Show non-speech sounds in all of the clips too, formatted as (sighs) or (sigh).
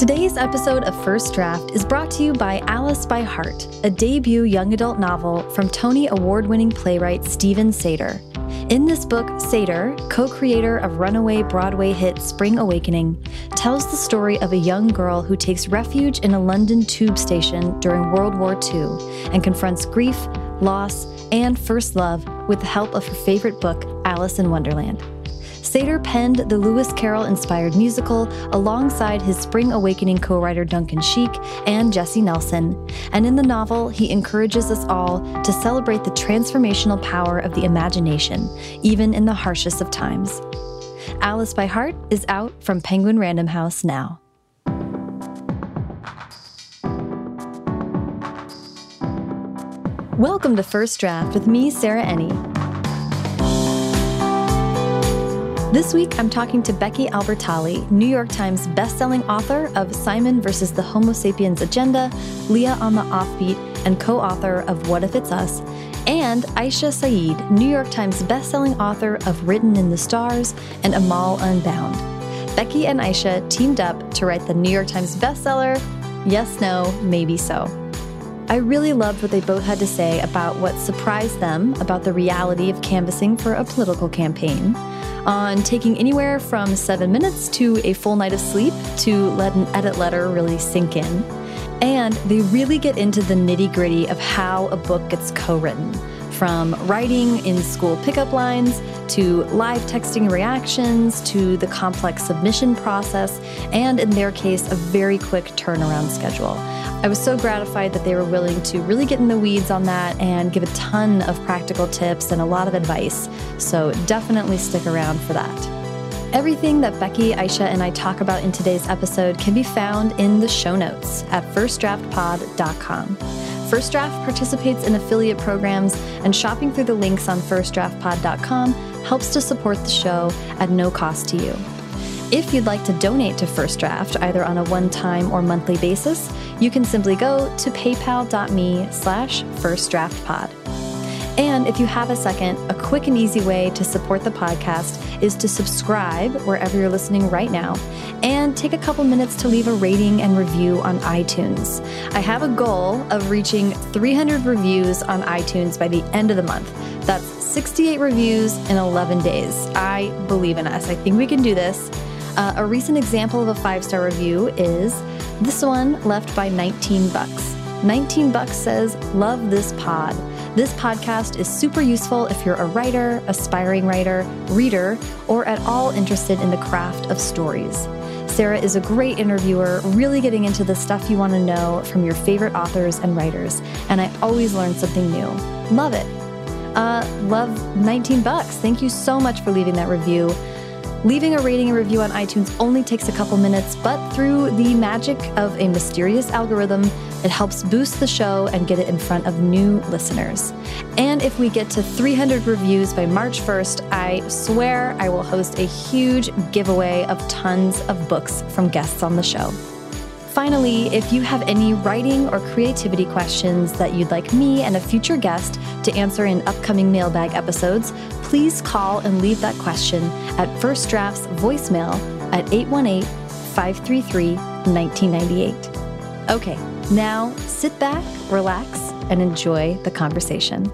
Today's episode of First Draft is brought to you by Alice by Heart, a debut young adult novel from Tony Award winning playwright Steven Sater. In this book, Sater, co creator of runaway Broadway hit Spring Awakening, tells the story of a young girl who takes refuge in a London tube station during World War II and confronts grief, loss, and first love with the help of her favorite book, Alice in Wonderland. Sater penned the Lewis Carroll inspired musical alongside his Spring Awakening co writer Duncan Sheik and Jessie Nelson. And in the novel, he encourages us all to celebrate the transformational power of the imagination, even in the harshest of times. Alice by Heart is out from Penguin Random House now. Welcome to First Draft with me, Sarah Enni. This week, I'm talking to Becky Albertalli, New York Times bestselling author of Simon versus the Homo sapiens Agenda, Leah on the Offbeat, and co author of What If It's Us, and Aisha Saeed, New York Times bestselling author of Written in the Stars and Amal Unbound. Becky and Aisha teamed up to write the New York Times bestseller, Yes, No, Maybe So. I really loved what they both had to say about what surprised them about the reality of canvassing for a political campaign on taking anywhere from seven minutes to a full night of sleep to let an edit letter really sink in. And they really get into the nitty gritty of how a book gets co written from writing in school pickup lines to live texting reactions to the complex submission process, and in their case, a very quick turnaround schedule. I was so gratified that they were willing to really get in the weeds on that and give a ton of practical tips and a lot of advice. So definitely stick around for that. Everything that Becky, Aisha, and I talk about in today's episode can be found in the show notes at firstdraftpod.com. First Draft participates in affiliate programs, and shopping through the links on firstdraftpod.com helps to support the show at no cost to you. If you'd like to donate to First Draft, either on a one-time or monthly basis, you can simply go to paypal.me slash firstdraftpod. And if you have a second, a quick and easy way to support the podcast is to subscribe wherever you're listening right now and take a couple minutes to leave a rating and review on iTunes. I have a goal of reaching 300 reviews on iTunes by the end of the month. That's 68 reviews in 11 days. I believe in us. I think we can do this. Uh, a recent example of a five star review is this one left by 19 bucks. 19 bucks says, Love this pod. This podcast is super useful if you're a writer, aspiring writer, reader, or at all interested in the craft of stories. Sarah is a great interviewer, really getting into the stuff you want to know from your favorite authors and writers, and I always learn something new. Love it. Uh, love 19 bucks. Thank you so much for leaving that review. Leaving a rating and review on iTunes only takes a couple minutes, but through the magic of a mysterious algorithm, it helps boost the show and get it in front of new listeners. And if we get to 300 reviews by March 1st, I swear I will host a huge giveaway of tons of books from guests on the show. Finally, if you have any writing or creativity questions that you'd like me and a future guest to answer in upcoming mailbag episodes, please call and leave that question at First Draft's voicemail at 818 533 1998. Okay, now sit back, relax, and enjoy the conversation.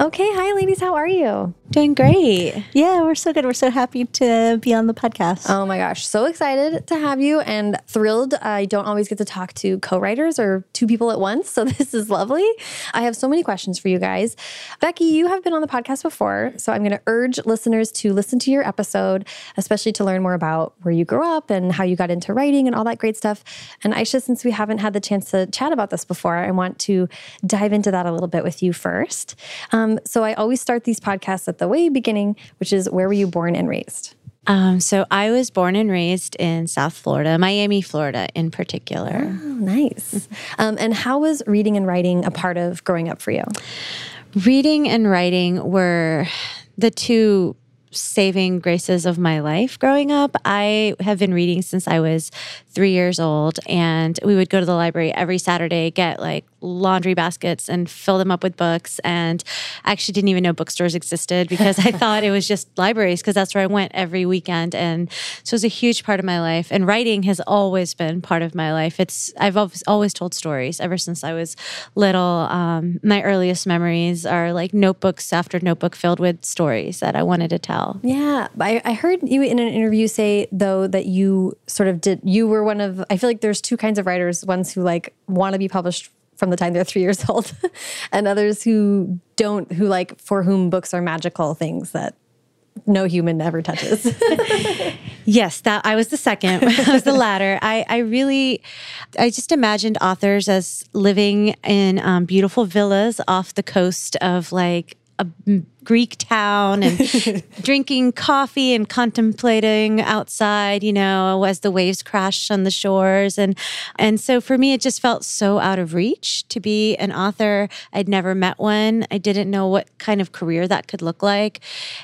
Okay, hi ladies, how are you? Doing great. Yeah, we're so good. We're so happy to be on the podcast. Oh my gosh, so excited to have you and thrilled. I don't always get to talk to co writers or two people at once, so (laughs) this is lovely. I have so many questions for you guys. Becky, you have been on the podcast before, so I'm going to urge listeners to listen to your episode, especially to learn more about where you grew up and how you got into writing and all that great stuff. And Aisha, since we haven't had the chance to chat about this before, I want to dive into that a little bit with you first. Um, so I always start these podcasts at at the way beginning, which is where were you born and raised? Um, so I was born and raised in South Florida, Miami, Florida, in particular. Oh, nice. (laughs) Um, and how was reading and writing a part of growing up for you? Reading and writing were the two saving graces of my life growing up. I have been reading since I was three years old, and we would go to the library every Saturday, get like laundry baskets and fill them up with books. And I actually didn't even know bookstores existed (laughs) because I thought it was just libraries because that's where I went every weekend. And so it was a huge part of my life. And writing has always been part of my life. It's I've always, always told stories ever since I was little. Um, my earliest memories are like notebooks after notebook filled with stories that I wanted to tell. Yeah, I, I heard you in an interview say though that you sort of did. You were one of. I feel like there's two kinds of writers: ones who like want to be published from the time they're three years (laughs) old, and others who don't, who like for whom books are magical things that no human ever touches. (laughs) yes, that I was the second. (laughs) I was the latter. I, I really, I just imagined authors as living in um, beautiful villas off the coast of like a Greek town and (laughs) drinking coffee and contemplating outside, you know, as the waves crashed on the shores. And and so for me, it just felt so out of reach to be an author. I'd never met one. I didn't know what kind of career that could look like.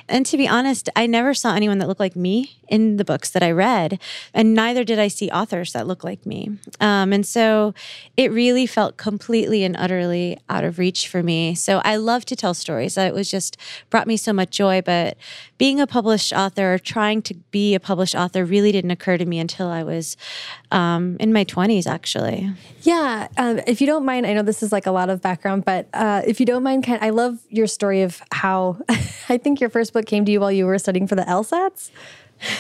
And to be honest, I never saw anyone that looked like me in the books that I read, and neither did I see authors that look like me. Um, and so it really felt completely and utterly out of reach for me. So I love to tell stories. It was just brought me so much joy. But being a published author, trying to be a published author, really didn't occur to me until I was um, in my 20s, actually. Yeah. Um, if you don't mind, I know this is like a lot of background, but uh, if you don't mind, kind I love your story of how (laughs) I think your first book came to you while you were studying for the LSATs.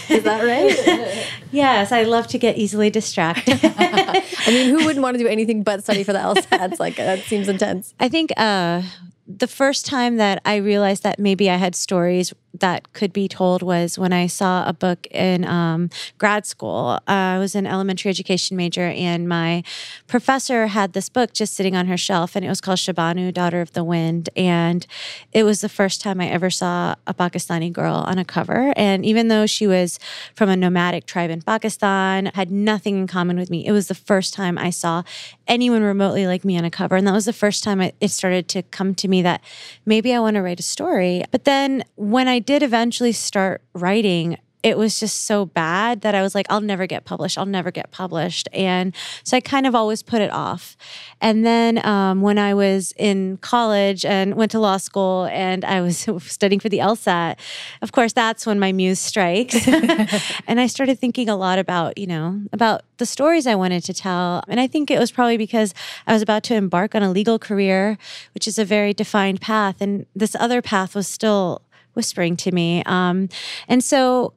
Is that right? (laughs) yes, I love to get easily distracted. (laughs) I mean, who wouldn't want to do anything but study for the LSATs? Like that seems intense. I think uh, the first time that I realized that maybe I had stories that could be told was when I saw a book in um, grad school. Uh, I was an elementary education major, and my professor had this book just sitting on her shelf, and it was called Shabanu, Daughter of the Wind. And it was the first time I ever saw a Pakistani girl on a cover. And even though she was from a nomadic tribe in Pakistan, had nothing in common with me, it was the first time I saw anyone remotely like me on a cover. And that was the first time it started to come to me that maybe I want to write a story. But then when I did eventually start writing, it was just so bad that I was like, I'll never get published. I'll never get published. And so I kind of always put it off. And then um, when I was in college and went to law school and I was (laughs) studying for the LSAT, of course, that's when my muse strikes. (laughs) and I started thinking a lot about, you know, about the stories I wanted to tell. And I think it was probably because I was about to embark on a legal career, which is a very defined path. And this other path was still whispering to me. Um, and so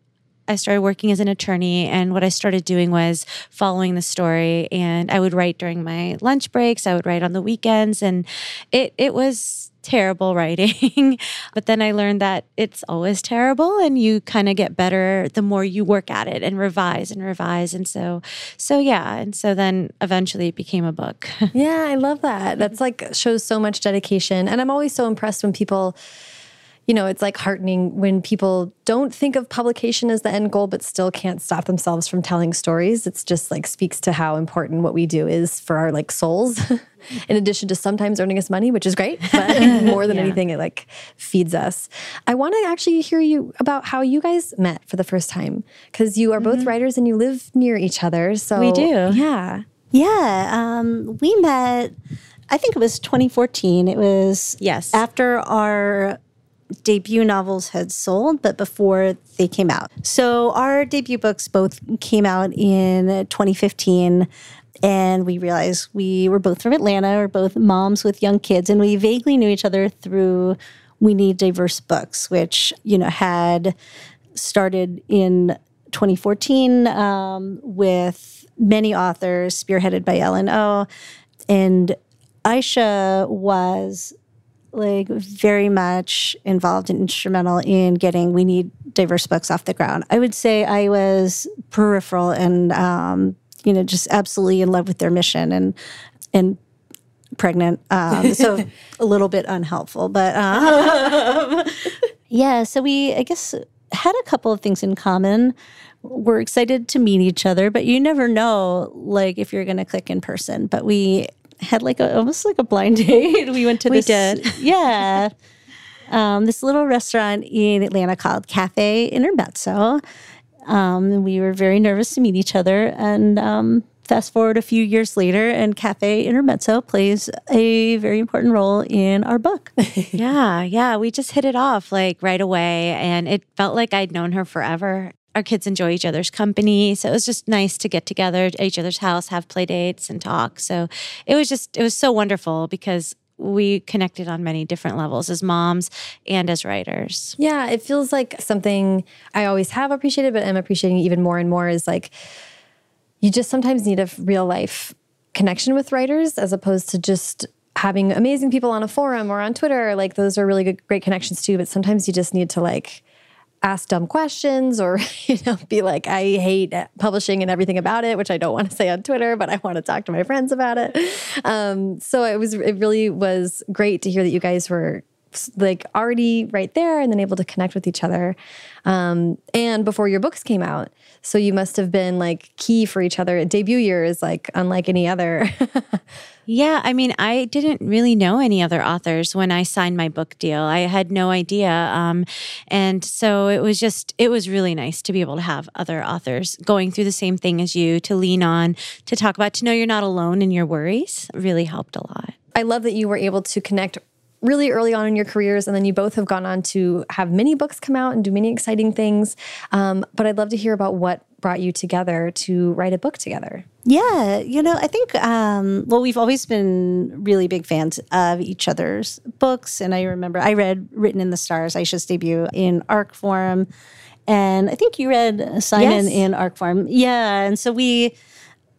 I started working as an attorney, and what I started doing was following the story. And I would write during my lunch breaks. I would write on the weekends, and it it was terrible (laughs) writing. but then I learned that it's always terrible, and you kind of get better the more you work at it and revise and revise. And so, so yeah, and so then eventually it became a book. (laughs) yeah, I love that. That's like shows so much dedication, and I'm always so impressed when people you know, it's like heartening when people don't think of publication as the end goal, but still can't stop themselves from telling stories. It's just like speaks to how important what we do is for our like souls, (laughs) in addition to sometimes earning us money, which is great. But (laughs) more than yeah. anything, it like feeds us. I want to actually hear you about how you guys met for the first time because you are both mm -hmm. writers and you live near each other. So we do. Yeah. Yeah. Um, we met, I think it was 2014. It was yes after our debut novels had sold, but before they came out. So our debut books both came out in 2015. And we realized we were both from Atlanta, we're both moms with young kids, and we vaguely knew each other through We Need Diverse Books, which, you know, had started in 2014 um, with many authors, spearheaded by Ellen O. And Aisha was like very much involved and instrumental in getting we need diverse books off the ground. I would say I was peripheral and um, you know just absolutely in love with their mission and and pregnant, um, so (laughs) a little bit unhelpful, but um, (laughs) yeah. So we I guess had a couple of things in common. We're excited to meet each other, but you never know like if you're going to click in person. But we had like a almost like a blind (laughs) date. We went to we this. did. (laughs) Yeah. Um, this little restaurant in Atlanta called Cafe Intermezzo. Um, we were very nervous to meet each other, and um, fast forward a few years later, and Cafe Intermezzo plays a very important role in our book. (laughs) yeah, yeah. We just hit it off like right away. And it felt like I'd known her forever. Our kids enjoy each other's company. So it was just nice to get together at each other's house, have play dates and talk. So it was just, it was so wonderful because we connected on many different levels as moms and as writers. Yeah, it feels like something I always have appreciated, but I'm appreciating even more and more is like you just sometimes need a real life connection with writers as opposed to just having amazing people on a forum or on Twitter. Like those are really good, great connections too. But sometimes you just need to like ask dumb questions or (laughs) you know be like i hate publishing and everything about it which i don't want to say on twitter but i want to talk to my friends about it. Um, so it was it really was great to hear that you guys were like already right there and then able to connect with each other. Um, and before your books came out so you must have been like key for each other. Debut year is like unlike any other (laughs) Yeah, I mean, I didn't really know any other authors when I signed my book deal. I had no idea. Um, and so it was just, it was really nice to be able to have other authors going through the same thing as you, to lean on, to talk about, to know you're not alone in your worries really helped a lot. I love that you were able to connect really early on in your careers, and then you both have gone on to have many books come out and do many exciting things. Um, but I'd love to hear about what brought you together to write a book together. Yeah, you know, I think, um, well, we've always been really big fans of each other's books. And I remember I read Written in the Stars, Aisha's debut in ARC form. And I think you read Simon Yes. in ARC form. Yeah. And so we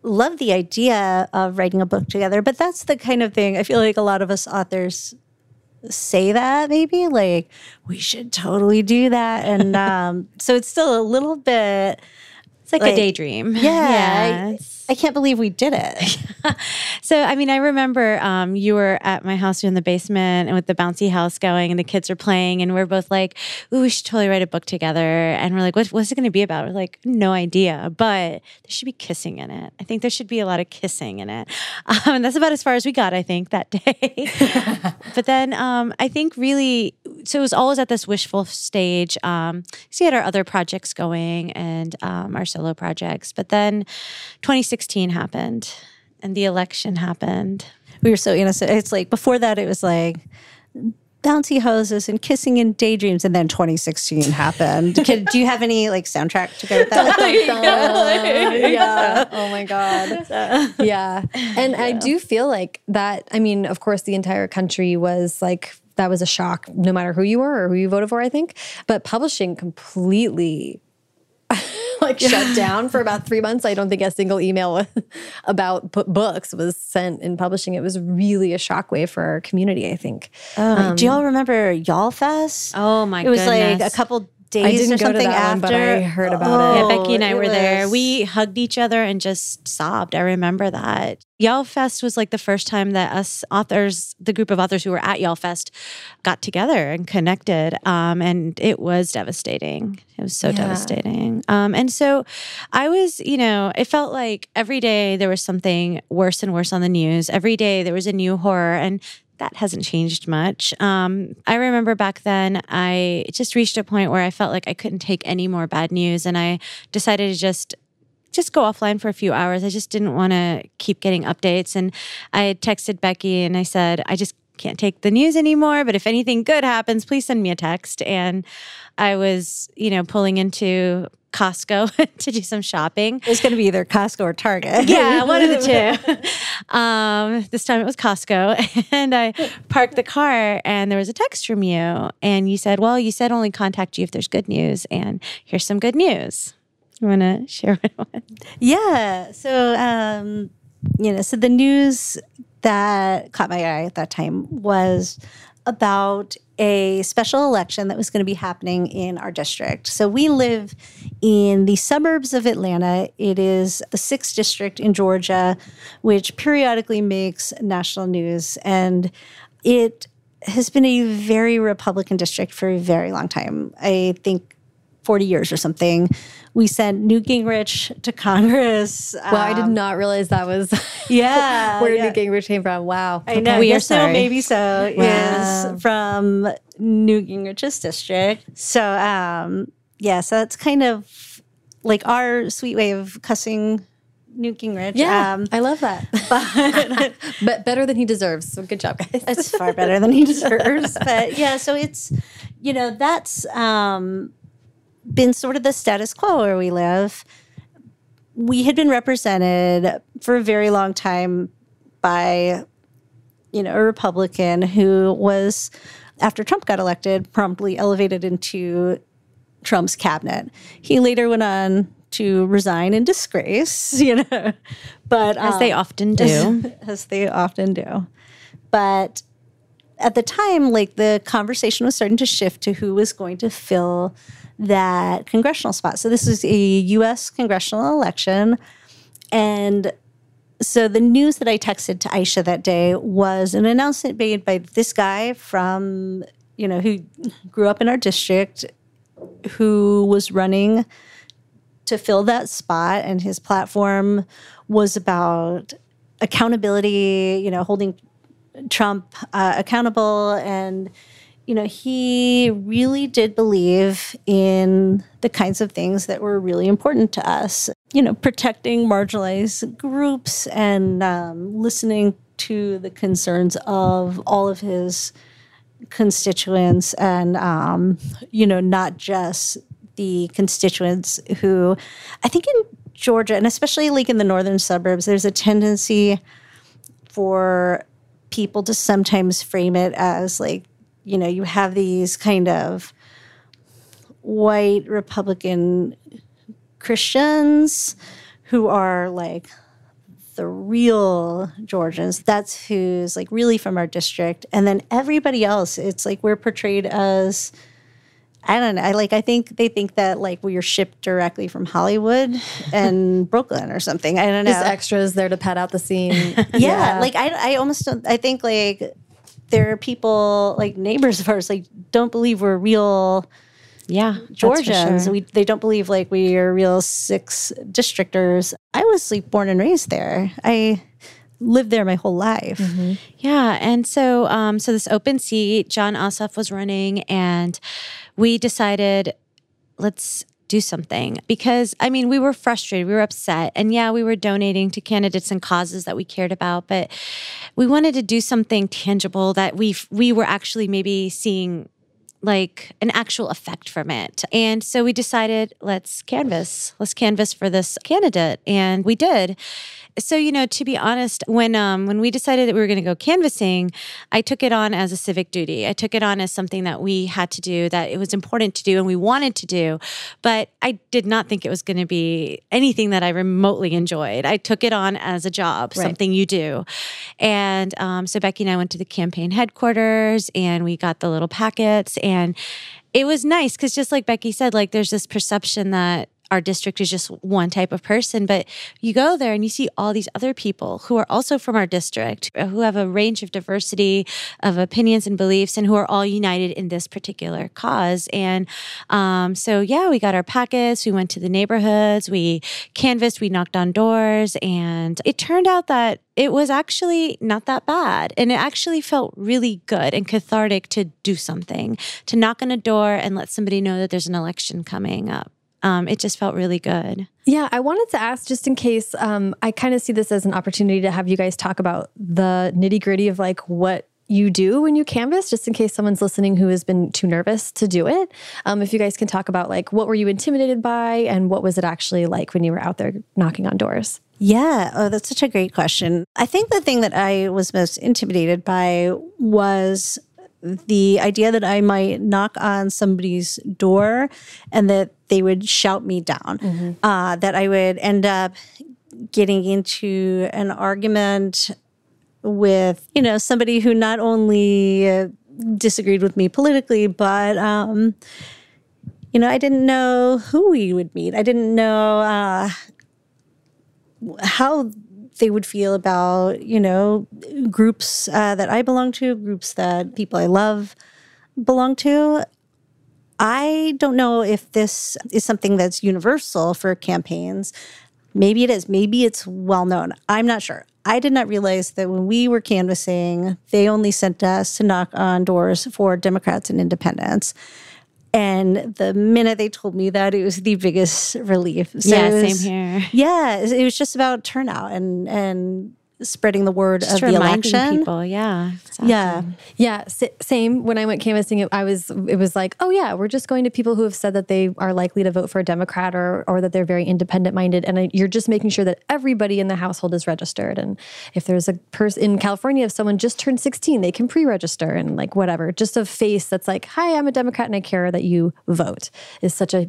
love the idea of writing a book together. But that's the kind of thing I feel like a lot of us authors say that maybe like we should totally do that. And (laughs) um, so it's still a little bit. It's like, Like, a daydream. (laughs) Yeah. it's- I, I can't believe we did it. (laughs) So, I mean, I remember um, you were at my house in the basement and with the bouncy house going, and the kids are playing, and we're both like, "Ooh, we should totally write a book together." And we're like, what, "What's it going to be about?" We're like, "No idea," but there should be kissing in it. I think there should be a lot of kissing in it, (laughs) um, and that's about as far as we got. I think that day. but then um, I think really, so it was always at this wishful stage. Um, 'cause we had our other projects going and um, our solo projects, but then 2016 happened and the election happened. we were so innocent. It's like before that, it was like bouncy houses and kissing and daydreams, and then 2016 happened. (laughs) Can, do you have any like soundtrack to go with that? (laughs) yeah. Oh my God. (laughs) Yeah. And I do feel like that. I mean, of course, the entire country was like, that was a shock, no matter who you were or who you voted for, I think. But publishing completely (laughs) like shut (laughs) down for about three months. I don't think a single email (laughs) about books was sent in publishing. It was really a shockwave for our community, I think. Um, do y'all remember Y'all Fest? Oh my It was like a couple days I didn't or go to something that one, after. but I heard about it. Yeah, Becky and I it were there. We hugged each other and just sobbed. I remember that. Y'all Fest was like the first time that us authors, the group of authors who were at Y'all Fest, got together and connected. Um, and it was devastating. It was so devastating. Um, and so I was, you know, it felt like every day there was something worse and worse on the news. Every day there was a new horror. And that hasn't changed much. Um, I remember back then, I just reached a point where I felt like I couldn't take any more bad news, and I decided to just just go offline for a few hours. I just didn't want to keep getting updates, and I texted Becky and I said, I just can't take the news anymore. But if anything good happens, please send me a text. And I was, you know, pulling into Costco (laughs) to do some shopping. It was going to be either Costco or Target. Yeah, one of the (laughs) two. Um, this time it was Costco, (laughs) and I parked the car, and there was a text from you, and you said, "Well, you said only contact you if there's good news, and here's some good news." You want to share what? Yeah. So, um, you know, so the news that caught my eye at that time was about a special election that was going to be happening in our district. So we live in the suburbs of Atlanta. It is the sixth district in Georgia, which periodically makes national news. And it has been a very Republican district for a very long time. I think 40 years or something. We sent Newt Gingrich to Congress. Wow, I did not realize that was (laughs) yeah, (laughs) where yeah. Newt Gingrich came from. Wow. I know. We are yes, no, sorry. maybe so. Wow. Is from Newt Gingrich's district. So, um, yeah, so that's kind of like our sweet way of cussing Newt Gingrich. Yeah, Um, I love that. (laughs) But, but better than he deserves. So good job, guys. it's far better than he deserves. But yeah, so it's you know that's um, been sort of the status quo where we live. We had been represented for a very long time by you know a Republican who was after Trump got elected promptly elevated into Trump's cabinet. He later went on to resign in disgrace, (laughs) you know, but as they um, often do. (laughs) as they often do. But at the time, like the conversation was starting to shift to who was going to fill that congressional spot. So this is a U.S. congressional election, and so the news that I texted to Aisha that day was an announcement made by this guy from you know who grew up in our district, who was running to fill that spot, and his platform was about accountability. You know, holding Trump uh, accountable. And you know he really did believe in the kinds of things that were really important to us you know protecting marginalized groups and um, listening to the concerns of all of his constituents and um, you know not just the constituents who i think in georgia and especially like in the northern suburbs there's a tendency for people to sometimes frame it as like you know you have these kind of white republican christians who are like the real georgians. That's who's like really from our district. And then everybody else it's like we're portrayed as I don't know. I like. I think they think that like we are shipped directly from Hollywood and (laughs) Brooklyn or something. I don't know. Just extras there to pad out the scene. (laughs) yeah, like I, I almost don't. I think like there are people like neighbors of ours like don't believe we're real Yeah, Georgians. sure. We they don't believe like we are real six districters. I was like born and raised there. I lived there my whole life. Yeah, and so um, so this open seat, Jon Ossoff was running, and we decided let's do something because I mean we were frustrated, we were upset, and yeah, we were donating to candidates and causes that we cared about, but we wanted to do something tangible that we we were actually maybe seeing like an actual effect from it. And so we decided let's canvas. Let's canvas for this candidate and we did. So you know, to be honest, when um when we decided that we were going to go canvassing, I took it on as a civic duty. I took it on as something that we had to do that it was important to do and we wanted to do, but I did not think it was going to be anything that I remotely enjoyed. I took it on as a job, something you do. And um, so Becky and I went to the campaign headquarters and we got the little packets and it was nice because just like Becky said, like there's this perception that our district is just one type of person, but you go there and you see all these other people who are also from our district, uh, who have a range of diversity of opinions and beliefs, and who are all united in this particular cause. And um, so, yeah, we got our packets, we went to the neighborhoods, we canvassed, we knocked on doors, and it turned out that it was actually not that bad. And it actually felt really good and cathartic to do something, to knock on a door and let somebody know that there's an election coming up. Um, it just felt really good. Yeah, I wanted to ask just in case um, I kind of see this as an opportunity to have you guys talk about the nitty gritty of like what you do when you canvas, just in case someone's listening who has been too nervous to do it. Um, if you guys can talk about like what were you intimidated by and what was it actually like when you were out there knocking on doors? Yeah, oh, that's such a great question. I think the thing that I was most intimidated by was the idea that I might knock on somebody's door and that they would shout me down, uh, that I would end up getting into an argument with, you know, somebody who not only uh, disagreed with me politically, but, um, you know, I didn't know who we would meet. I didn't know uh, how they would feel about you know groups uh, that I belong to, groups that people I love belong to. I don't know if this is something that's universal for campaigns. Maybe it is. Maybe it's well known. I'm not sure. I did not realize that when we were canvassing, they only sent us to knock on doors for Democrats and independents. And the minute they told me that, it was the biggest relief. So yeah, it was- same here. Yeah, it was just about turnout and and spreading the word Just of the election. people. Yeah. exactly. Yeah. Yeah, s- same. When I went canvassing, it, I was it was like, oh yeah, we're just going to people who have said that they are likely to vote for a Democrat or or that they're very independent minded, and I, you're just making sure that everybody in the household is registered. And if there's a person in California, if someone just turned 16, they can pre-register and like whatever. Just a face that's like, hi, I'm a Democrat and I care that you vote is such a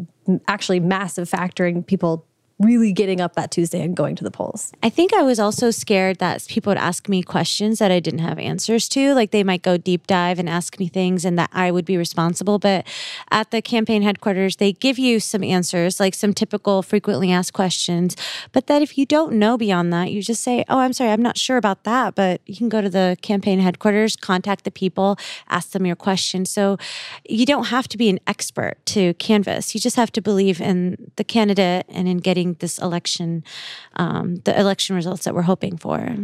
actually massive factor in people really getting up that Tuesday and going to the polls. I think I was also scared that people would ask me questions that I didn't have answers to. Like they might go deep dive and ask me things and that I would be responsible. But at the campaign headquarters, they give you some answers, like some typical frequently asked questions. But that if you don't know beyond that, you just say, Oh, I'm sorry, I'm not sure about that. But you can go to the campaign headquarters, contact the people, ask them your question. So you don't have to be an expert to canvass. You just have to believe in the candidate and in getting this election, um, the election results that we're hoping for.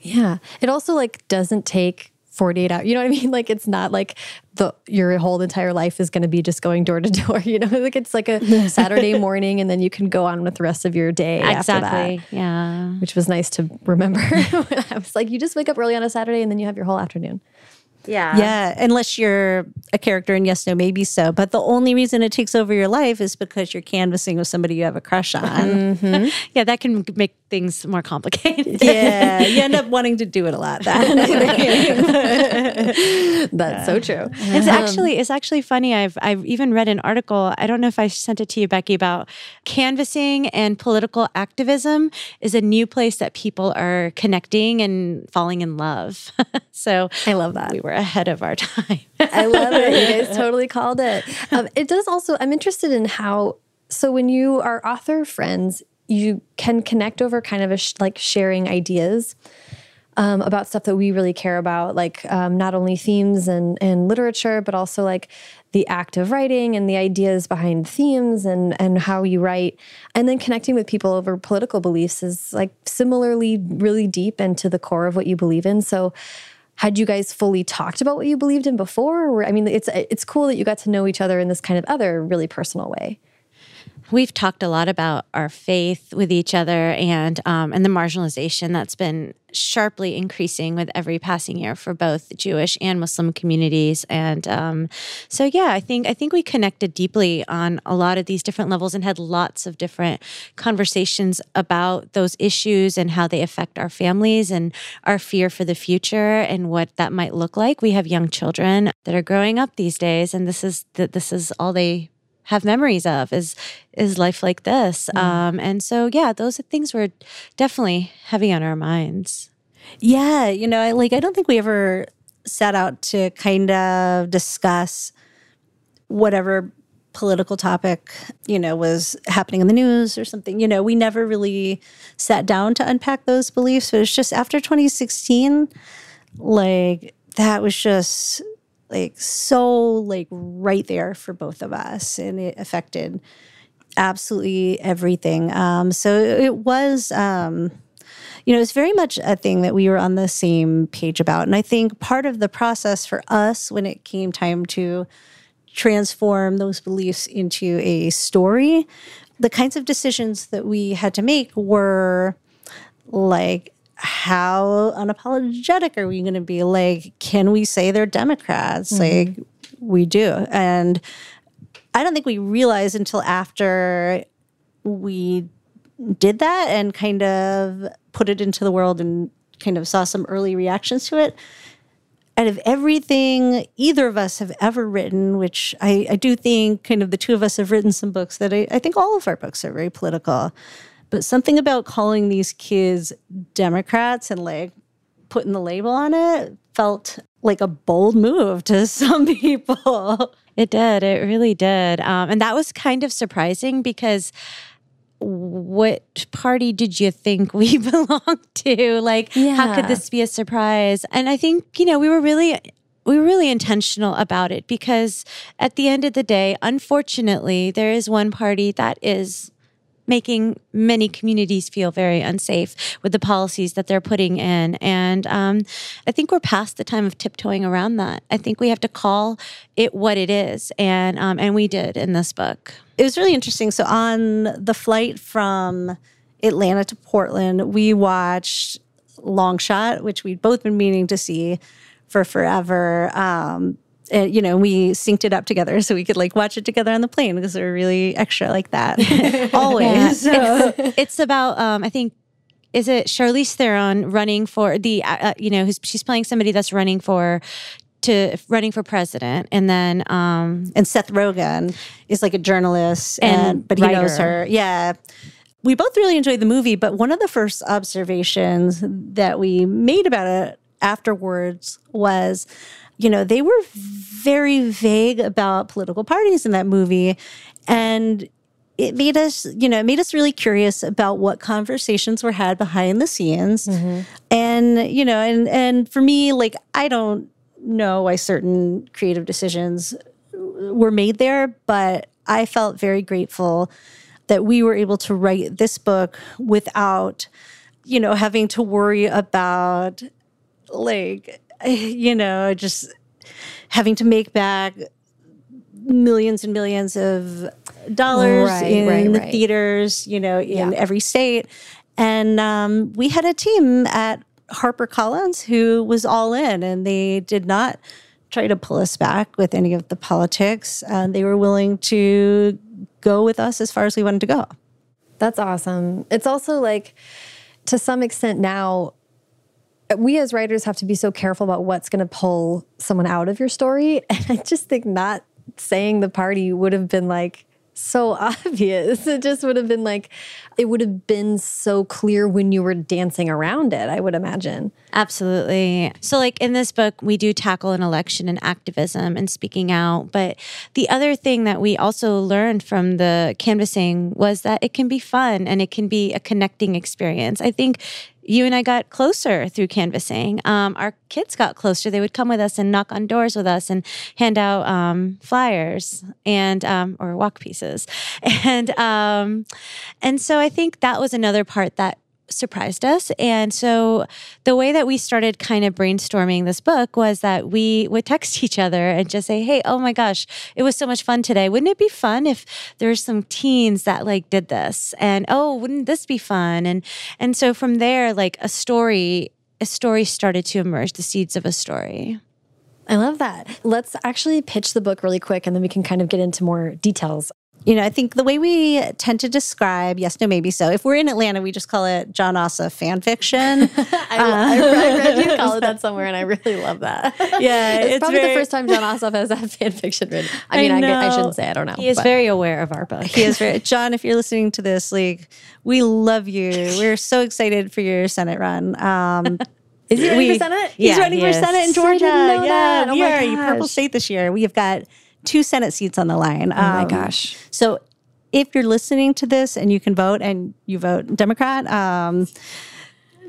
Yeah. It also like doesn't take 48 hours. You know what I mean? (laughs) Like it's not like the your whole entire life is going to be just going door to door, (laughs) you know? Like it's like a (laughs) Saturday morning and then you can go on with the rest of your day after that. Yeah. Which was nice to remember. I was like, you just wake up early on a Saturday and then you have your whole afternoon. Yeah. Yeah, unless you're a character in Yes, No, Maybe So. But the only reason it takes over your life is because you're canvassing with somebody you have a crush on. Mm-hmm. (laughs) Yeah, that can make things more complicated. yeah, you (laughs) end up wanting to do it a lot. Then. (laughs) That's so true. It's um, actually it's actually funny. I've I've even read an article. I don't know if I sent it to you, Becky, about canvassing and political activism is a new place that people are connecting and falling in love. so I love that. we were ahead of our (laughs) time. I love it. You guys (laughs) totally called it. Um, it does also, I'm interested in how, so when you are author friends, you can connect over kind of a sh- like sharing ideas um, about stuff that we really care about, like um, not only themes and, and literature, but also like the act of writing and the ideas behind themes and, and how you write. And then connecting with people over political beliefs is like similarly really deep and to the core of what you believe in. So, had you guys fully talked about what you believed in before? Or, I mean, it's it's cool that you got to know each other in this kind of other really personal way. We've talked a lot about our faith with each other and um, and the marginalization that's been sharply increasing with every passing year for both Jewish and Muslim communities. And um, so, yeah, I think I think we connected deeply on a lot of these different levels and had lots of different conversations about those issues and how they affect our families and our fear for the future and what that might look like. We have young children that are growing up these days, and this is that this is all they have memories of is is life like this. Um and so yeah those things were definitely heavy on our minds. Yeah, you know, I like I don't think we ever set out to kind of discuss whatever political topic, you know, was happening in the news or something. You know, we never really sat down to unpack those beliefs, but it's just after 2016 like that was just like so like right there for both of us and it affected absolutely everything. Um so it was um you know it's very much a thing that we were on the same page about and i think part of the process for us when it came time to transform those beliefs into a story the kinds of decisions that we had to make were like how unapologetic are we going to be? Like can we say they're democrats? Mm-hmm. Like we do. And i don't think we realized until after we did that and kind of put it into the world and kind of saw some early reactions to it. Out of everything either of us have ever written, which I, I do think kind of the two of us have written some books that I, I think all of our books are very political. But something about calling these kids Democrats and like putting the label on it felt like a bold move to (laughs) some people. It did. It really did. Um, and that was kind of surprising because what party did you think we (laughs) belonged to? Like, how could this be a surprise? And I think, you know, we were really. We were really intentional about it because at the end of the day, unfortunately, there is one party that is making many communities feel very unsafe with the policies that they're putting in. And um, I think we're past the time of tiptoeing around that. I think we have to call it what it is, and um, and we did in this book. It was really interesting. So on the flight from Atlanta to Portland, we watched Long Shot, which we'd both been meaning to see for forever. Um, and, you know, we synced it up together so we could like watch it together on the plane because we're really extra like that (laughs) always. So. It's, (laughs) it's about, um, I think, is it Charlize Theron running for the, uh, uh, you know, who's, she's playing somebody that's running for to running for president, and then um, and Seth Rogen is like a journalist, and, And but he writer. knows her. Yeah, we both really enjoyed the movie, but one of the first observations that we made about it afterwards was, you know, they were very vague about political parties in that movie, and it made us, you know, it made us really curious about what conversations were had behind the scenes. Mm-hmm. And, you know, and and for me, like I don't know why certain creative decisions were made there, but I felt very grateful that we were able to write this book without, you know, having to worry about like, (laughs) you know, just having to make back millions and millions of dollars Right, in right, the right. theaters, you know, in Yeah. every state. And um, we had a team at HarperCollins who was all in, and they did not try to pull us back with any of the politics. Uh, they were willing to go with us as far as we wanted to go. That's awesome. It's also like, to some extent now, we as writers have to be so careful about what's going to pull someone out of your story. (laughs) And I just think not saying the party would have been like so (laughs) obvious. It just would have been like, it would have been so clear when you were dancing around it, I would imagine. Absolutely. So, like in this book, we do tackle an election and activism and speaking out. But the other thing that we also learned from the canvassing was that it can be fun and it can be a connecting experience. I think you and I got closer through canvassing. Um, our kids got closer. They would come with us and knock on doors with us and hand out um, flyers and um, or walk pieces, (laughs) and um, and so I think that was another part that surprised us. And so the way that we started kind of brainstorming this book was that we would text (laughs) each other and just say, Hey, oh my gosh, it was so much fun today. Wouldn't it be fun if there's some teens that like did this? And oh, wouldn't this be fun? And and so from there, like a story, a story started to emerge, the seeds of a story. I love that. Let's actually pitch the book really quick and then we can kind of get into more details. You know, I think the way we tend to describe yes, no, maybe so. If we're in Atlanta, we just call it Jon Ossoff fan fiction. (laughs) I, I read you call it (laughs) that somewhere, and I really love that. (laughs) Yeah, it's, it's probably very- the first time Jon Ossoff has had fan fiction written. I I mean, I, I know. shouldn't say. I don't know. He is but- very aware of our book. He is very, Jon, if you're listening to this, like, we love you. We're so excited for your Senate run. Um, Is he running we- for Senate? He's Yeah, running he for. Senate in I Georgia. yeah, that. Oh we my are a purple state this year. We have got two Senate seats on the line. Oh my Um, gosh. So if you're listening to this and you can vote and you vote Democrat, um,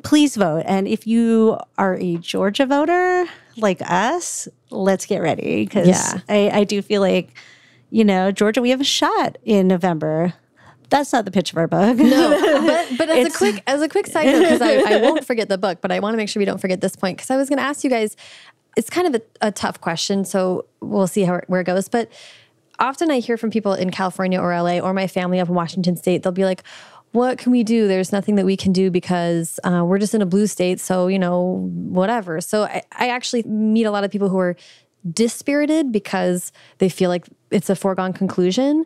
please vote. And if you are a Georgia voter like us, let's get ready because Yeah. I, I do feel like, you know, Georgia, we have a shot in November. That's not the pitch of our book. No, but (laughs) but as a quick as a quick side note, because I, I won't forget the book, but I want to make sure we don't forget this point because I was going to ask you guys. It's kind of a, a tough question, so we'll see how where it goes. But often I hear from people in California or LA or my family up in Washington State. They'll be like, "What can we do? There's nothing that we can do because uh, we're just in a blue state. So you know, whatever." So I, I actually meet a lot of people who are dispirited because they feel like it's a foregone conclusion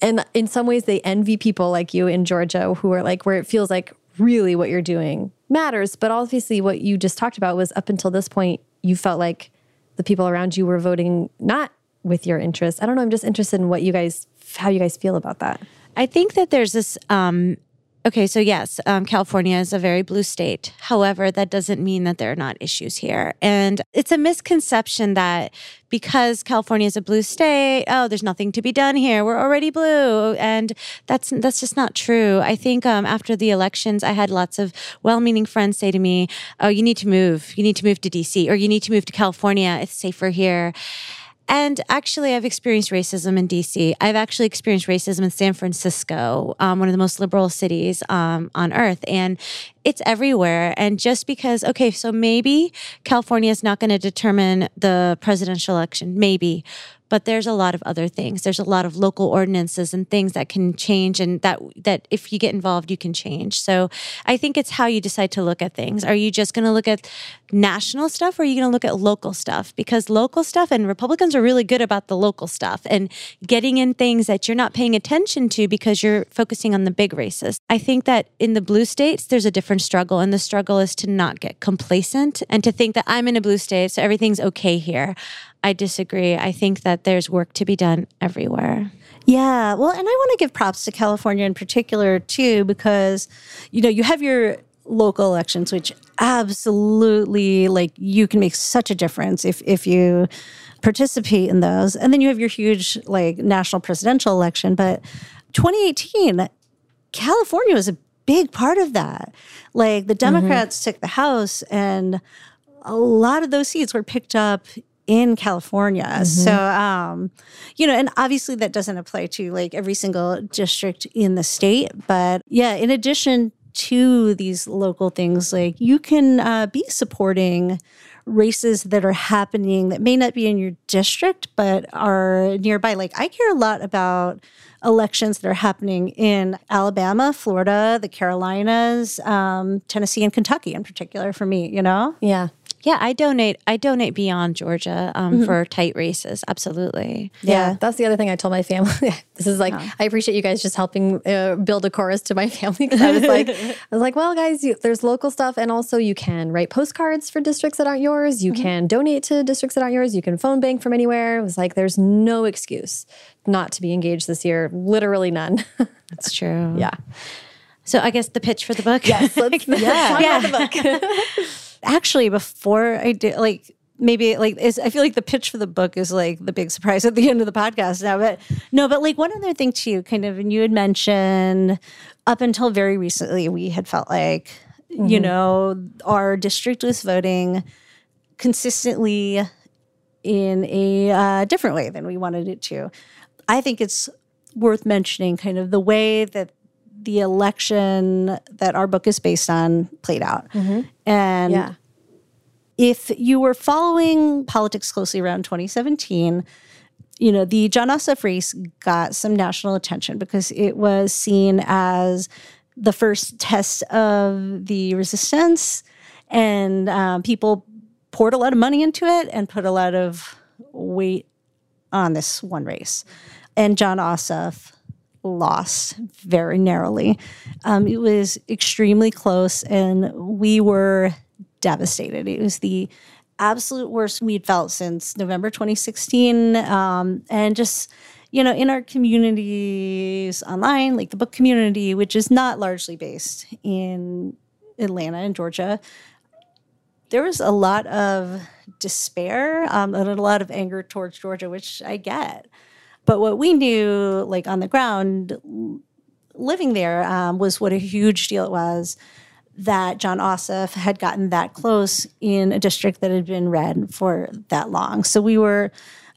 and in some ways they envy people like you in Georgia who are like where it feels like really what you're doing matters but obviously what you just talked about was up until this point you felt like the people around you were voting not with your interests i don't know i'm just interested in what you guys how you guys feel about that I think that there's this. Um, okay, so yes, um, California is a very blue state. However, that doesn't mean that there are not issues here. And it's a misconception that because California is a blue state, oh, there's nothing to be done here. We're already blue, and that's that's just not true. I think um, after the elections, I had lots of well-meaning friends say to me, "Oh, you need to move. You need to move to DC, or you need to move to California. It's safer here." And actually, I've experienced racism in DC. I've actually experienced racism in San Francisco, um, one of the most liberal cities um, on earth. And it's everywhere. And just because, okay, so maybe California is not going to determine the presidential election, maybe but there's a lot of other things. There's a lot of local ordinances and things that can change and that that if you get involved you can change. So i think it's how you decide to look at things. Are you just going to look at national stuff or are you going to look at local stuff? Because local stuff and republicans are really good about the local stuff and getting in things that you're not paying attention to because you're focusing on the big races. I think that in the blue states there's a different struggle and the struggle is to not get complacent and to think that i'm in a blue state so everything's okay here I disagree. I think that there's work to be done everywhere. Yeah. Well, and I want to give props to California in particular, too, because, you know, you have your local elections, which absolutely, like, you can make such a difference if, if you participate in those. And then you have your huge, like, national presidential election. But 2018, California was a big part of that. Like, the mm-hmm. Democrats mm-hmm. took the House and a lot of those seats were picked up in California. Mm-hmm. So, um, you know, and obviously that doesn't apply to like every single district in the state. But yeah, in addition to these local things, like you can uh, be supporting races that are happening that may not be in your district, but are nearby. Like I care a lot about elections that are happening in Alabama, Florida, the Carolinas, um, Tennessee, and Kentucky in particular for me, you know? Yeah. Yeah, I donate. I donate beyond Georgia um, mm-hmm. for tight races. Absolutely. Yeah. yeah. that's the other thing I told my family. (laughs) this is like oh. I appreciate you guys just helping uh, build a chorus to my (laughs) family because I was like, I was like, well, guys, you, there's local stuff, and also you can write postcards for districts that aren't yours. You mm-hmm. can donate to districts that aren't yours. You can phone bank from anywhere. It was like, there's no excuse not to be engaged this year. Literally none. (laughs) That's true. yeah. So I guess the pitch for the book. Yes. Let's, yeah. yeah. the book actually before I did like maybe like I feel like the pitch for the book is like the big surprise at the end of the podcast now. But no, but like one other thing too, kind of, and you had mentioned up until very recently, we had felt like mm-hmm. you know our district was voting consistently in a uh, different way than we wanted it to. I think it's worth mentioning kind of the way that the election that our book is based on played out. Mm-hmm. And yeah. if you were following politics closely around 2017, you know, the Jon Ossoff race got some national attention because it was seen as the first test of the resistance, and um, people poured a lot of money into it and put a lot of weight on this one race. And Jon Ossoff lost very narrowly. Um, it was extremely close, and we were devastated. It was the absolute worst we'd felt since November 2016. Um, and just, you know, in our communities online, like the book community, which is not largely based in Atlanta and Georgia, there was a lot of despair um, and a lot of anger towards Georgia, which I get. But what we knew, like on the ground, living there, um, was what a huge deal it was that Jon Ossoff had gotten that close in a district that had been red for that long. So we were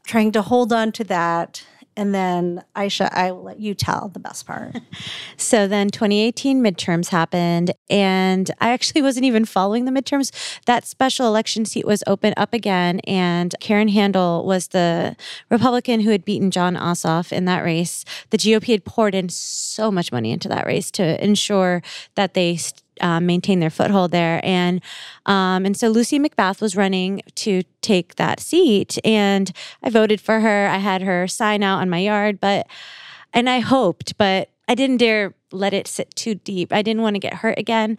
trying to hold on to that and then Aisha, I will let you tell the best part. (laughs) so then 2018 midterms happened, and I actually wasn't even following the midterms. That special election seat was open up again, and Karen Handel was the Republican who had beaten Jon Ossoff in that race. The GOP had poured in so much money into that race to ensure that they um, maintain their foothold there. And um, and so Lucy McBath was running to take that seat, and I voted for her. I had her sign out on my yard, but and I hoped, but I didn't dare let it sit too deep. I didn't want to get hurt again,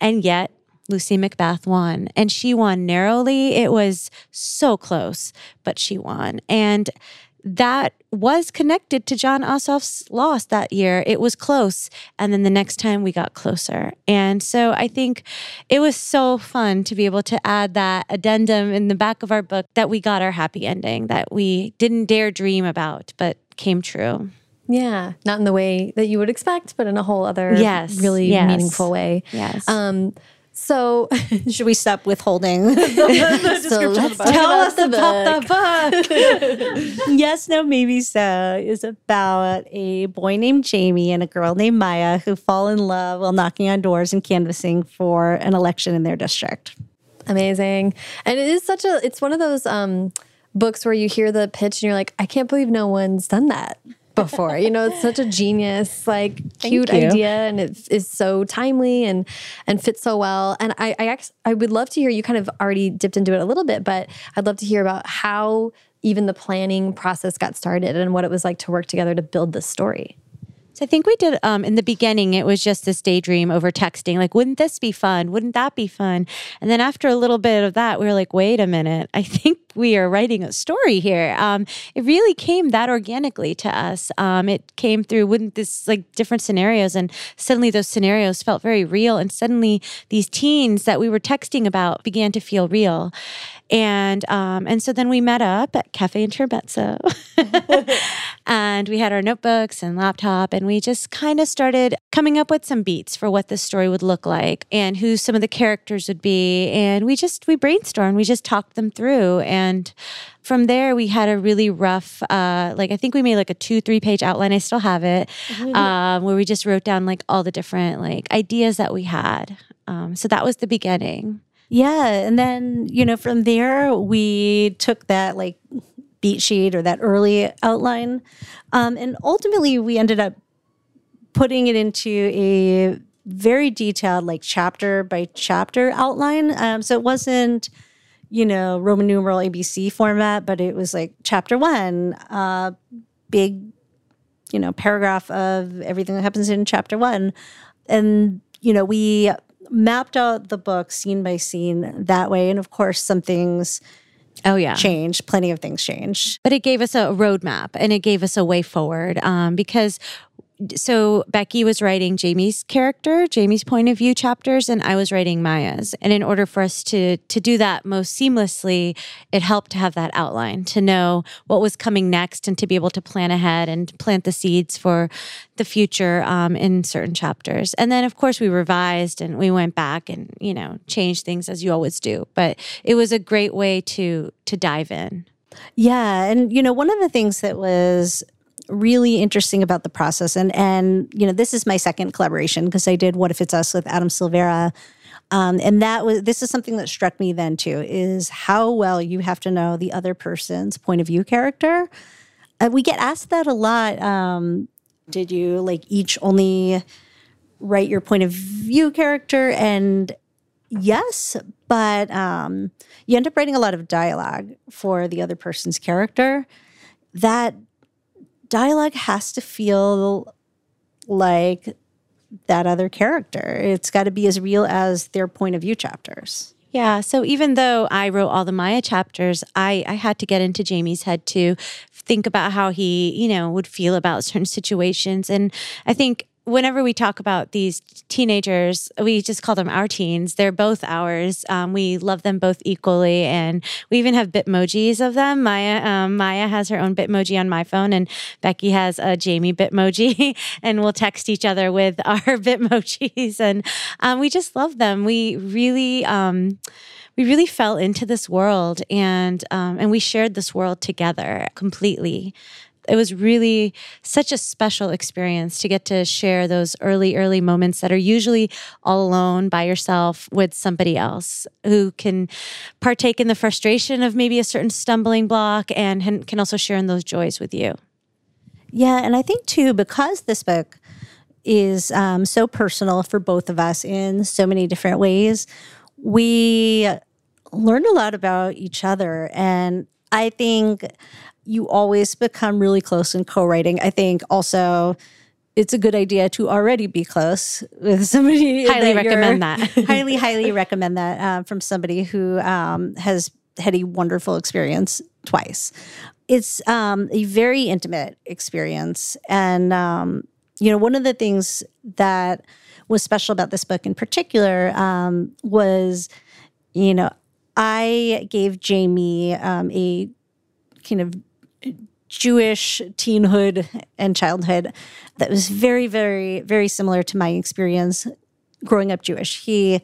and yet. Lucy McBath won and she won narrowly. It was so close, but she won. And that was connected to Jon Ossoff's loss that year. It was close. And then the next time we got closer. And so I think it was so fun to be able to add that addendum in the back of our book that we got our happy ending that we didn't dare dream about, but came true. Yeah, not in the way that you would expect, but in a whole other yes, really yes. meaningful way. Yes. Um, So, (laughs) Should we stop withholding? (laughs) so let's talk Tell us the about the book. (laughs) yes, no, maybe so. Is about a boy named Jamie and a girl named Maya who fall in love while knocking on doors and canvassing for an election in their district. Amazing. And it is such a, it's one of those um, books where you hear the pitch and you're like, I can't believe no one's done that before. you know, it's such a genius, like cute idea and it is so timely and and fits so well. And I I, I would love to hear you kind of already dipped into it a little bit, but I'd love to hear about how even the planning process got started and what it was like to work together to build this story. So I think we did um, in the beginning, it was just this daydream over texting, like, wouldn't this be fun? Wouldn't that be fun? And then after a little bit of that, we were like, wait a minute, I think we are writing a story here. Um, it really came that organically to us. Um, it came through, wouldn't this like different scenarios? And suddenly those scenarios felt very real. And suddenly these teens that we were texting about began to feel real. And um, and so then we met up at Cafe Intermezzo, (laughs) (laughs) and we had our notebooks and laptop, and we just kind of started coming up with some beats for what this story would look like, and who some of the characters would be, and we just we brainstormed, we just talked them through, and from there we had a really rough, uh, like I think we made like a two three page outline. I still have it, um, where we just wrote down like all the different like ideas that we had. Um, so that was the beginning. Yeah. And then, you know, from there, we took that like beat sheet or that early outline. Um, and ultimately, we ended up putting it into a very detailed, like chapter by chapter outline. Um, so it wasn't, you know, Roman numeral ABC format, but it was like chapter one, uh, big, you know, paragraph of everything that happens in chapter one. And, you know, we mapped out the book scene by scene that way. And of course, some things Oh yeah. change. plenty of things change. but it gave us a roadmap and it gave us a way forward um, because so Becky was writing Jamie's character, Jamie's point of view chapters, and I was writing Maya's. And in order for us to to do that most seamlessly, it helped to have that outline, to know what was coming next, and to be able to plan ahead and plant the seeds for the future um, in certain chapters. And then, of course, we revised and we went back and you know changed things as you always do. But it was a great way to to dive in. Yeah, and you know, one of the things that was really interesting about the process, and and you know, this is my second collaboration because I did "What If It's Us" with Adam Silvera, um, and that was this is something that struck me then too is how well you have to know the other person's point of view character. Uh, we get asked that a lot. Um, did you like each only write your point of view character? And yes, but um, you end up writing a lot of dialogue for the other person's character. That dialogue has to feel like that other character. It's got to be as real as their point of view chapters. Yeah. So even though I wrote all the Maya chapters, I, I had to get into Jamie's head to think about how he, you know, would feel about certain situations. And I think whenever we talk about these teenagers, we just call them our teens. They're both ours. Um, we love them both equally, and we even have Bitmojis of them. Maya um, Maya has her own Bitmoji on my phone, and Becky has a Jamie Bitmoji, (laughs) and we'll text each other with (laughs) our Bitmojis, and um, we just love them. We really. Um, we really fell into this world and um, and we shared this world together completely it was really such a special experience to get to share those early early moments that are usually all alone by yourself with somebody else who can partake in the frustration of maybe a certain stumbling block and can also share in those joys with you. Yeah, and I think too because this book is um, so personal for both of us in so many different ways, we learned a lot about each other, and I think you always become really close in co-writing. I think also it's a good idea to already be close with (laughs) somebody. Highly that recommend that. (laughs) highly, highly recommend that uh, from somebody who um, has had a wonderful experience twice. It's um, a very intimate experience, and um, you know, one of the things that was special about this book in particular um, was, you know, I gave Jamie um, a kind of Jewish teenhood and childhood that was very, very, very similar to my experience growing up Jewish. He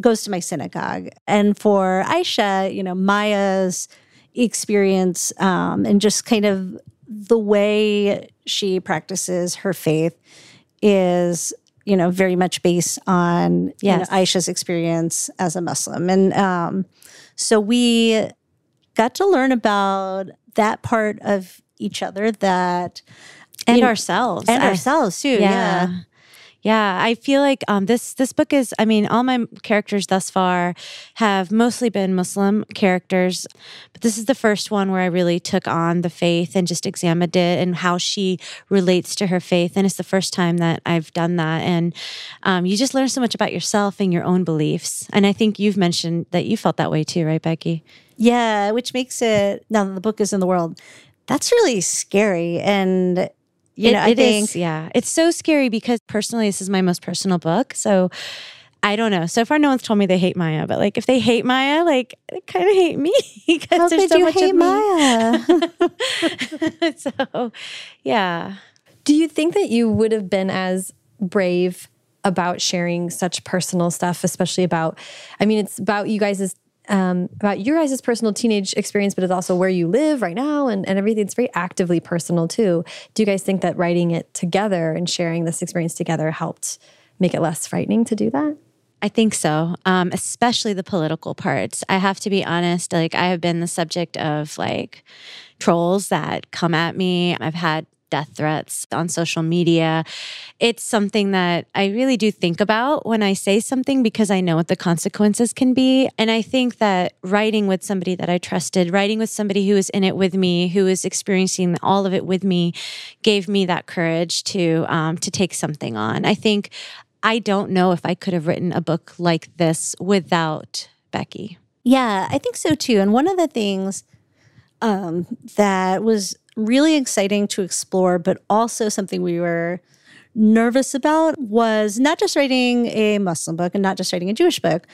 goes to my synagogue. And for Aisha, you know, Maya's experience um, and just kind of the way she practices her faith is you know very much based on yes. you know, Aisha's experience as a Muslim, and um, so we got to learn about that part of each other that and ourselves and ourselves too. yeah. yeah. Yeah, I feel like um, this this book is. I mean, all my characters thus far have mostly been Muslim characters, but this is the first one where I really took on the faith and just examined it and how she relates to her faith. And it's the first time that I've done that. And um, you just learn so much about yourself and your own beliefs. And I think you've mentioned that you felt that way too, right, Becky? Yeah, which makes it now that the book is in the world. That's really scary and you it, know, I it think, is, yeah, it's so scary because personally, this is my most personal book. So I don't know. So far, no one's told me they hate Maya, but like if they hate Maya, like they kind (laughs) of hate me because How there's so much hate Maya. (laughs) so, yeah. Do you think that you would have been as brave about sharing such personal stuff, especially about? I mean, it's about you guys' um, about your guys' personal teenage experience, but it's also where you live right now and, and everything. It's very actively personal too. Do you guys think that writing it together and sharing this experience together helped make it less frightening to do that? I think so, um, especially the political parts. I have to be honest, like, I have been the subject of like trolls that come at me. I've had death threats on social media. It's something that I really do think about when I say something because I know what the consequences can be. And I think that writing with somebody that I trusted, writing with somebody who was in it with me, who was experiencing all of it with me, gave me that courage to um, to take something on. I think I don't know if I could have written a book like this without Becky. Yeah, I think so too. And one of the things um, that was really exciting to explore, but also something we were nervous about was not just writing a Muslim book and not just writing a Jewish book,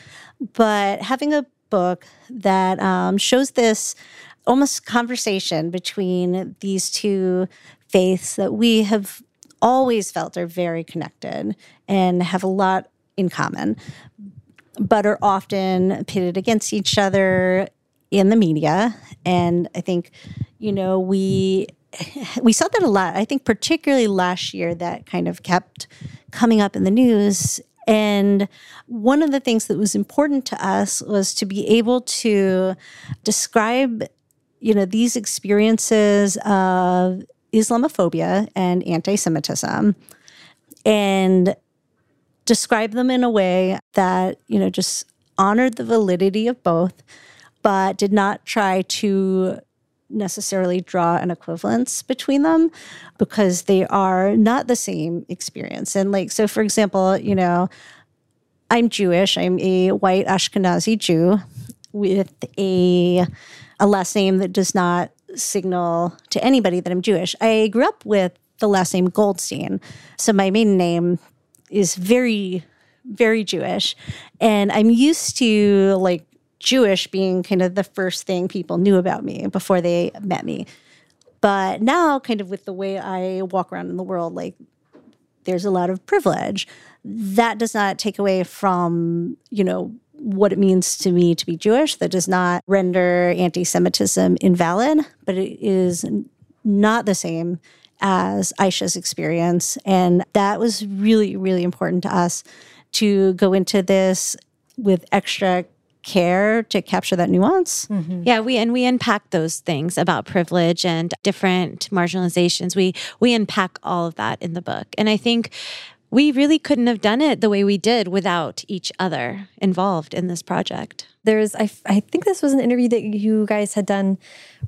but having a book that um, shows this almost conversation between these two faiths that we have always felt are very connected and have a lot in common, but are often pitted against each other in the media. And I think, you know, we (laughs) we saw that a lot. I think particularly last year that kind of kept coming up in the news. And one of the things that was important to us was to be able to describe, you know, these experiences of Islamophobia and anti-Semitism and describe them in a way that, you know, just honored the validity of both, but did not try to necessarily draw an equivalence between them because they are not the same experience. And like, so for example, you mm. know, I'm Jewish, I'm a white Ashkenazi Jew with a, a last name that does not signal to anybody that I'm Jewish. I grew up with the last name Goldstein. So my maiden name is very, very Jewish. And I'm used to like Jewish being kind of the first thing people knew about me before they met me. But now, kind of with the way I walk around in the world, like there's a lot of privilege. That does not take away from, you know, what it means to me to be Jewish. That does not render anti Semitism invalid, but it is not the same as Aisha's experience. And that was really, really important to us to go into this with extra care to capture that nuance. Mm-hmm. Yeah, we and we unpack those things about privilege and different marginalizations. We we unpack all of that in the book. And I think we really couldn't have done it the way we did without each other involved in this project. There's I I think this was an interview that you guys had done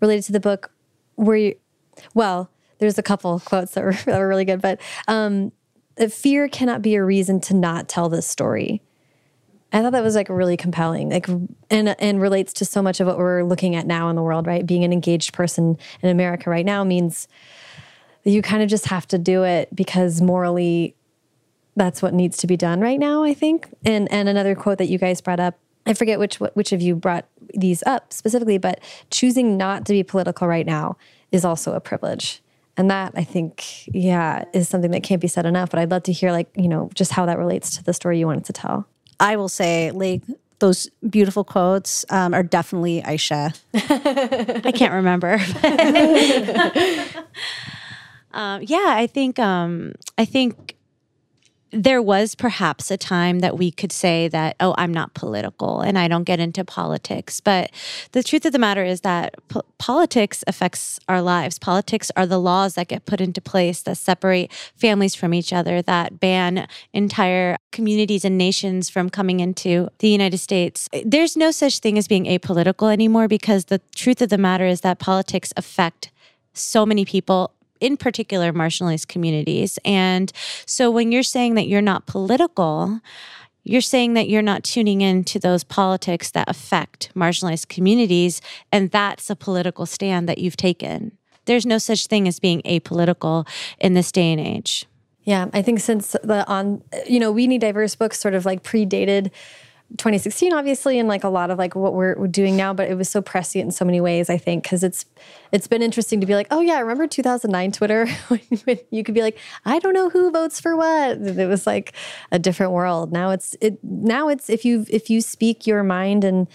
related to the book where you well, there's a couple quotes that were, (laughs) that were really good, but um, fear cannot be a reason to not tell this story. I thought that was like really compelling, like and and relates to so much of what we're looking at now in the world, right? Being an engaged person in America right now means you kind of just have to do it because morally that's what needs to be done right now, I think. And and another quote that you guys brought up, I forget which which of you brought these up specifically, but choosing not to be political right now is also a privilege. And that I think, yeah, is something that can't be said enough. But I'd love to hear like, you know, just how that relates to the story you wanted to tell. I will say, like, those beautiful quotes um, are definitely Aisha. I can't remember. (laughs) (laughs) um, yeah, I think um, I think there was perhaps a time that we could say that, oh, I'm not political and I don't get into politics. But the truth of the matter is that po- politics affects our lives. Politics are the laws that get put into place that separate families from each other, that ban entire communities and nations from coming into the United States. There's no such thing as being apolitical anymore because the truth of the matter is that politics affect so many people in particular marginalized communities. And so when you're saying that you're not political, you're saying that you're not tuning into those politics that affect marginalized communities, and that's a political stand that you've taken. There's no such thing as being apolitical in this day and age. Yeah, I think since the on, you know, we need diverse books sort of like predated 2016 obviously and like a lot of like what we're, doing now but it was so prescient in so many ways i think because it's it's been interesting to be like oh yeah I remember 2009 twitter? (laughs) When you could be like i don't know who votes for what it was like a different world. Now it's it now it's if you if you speak your mind and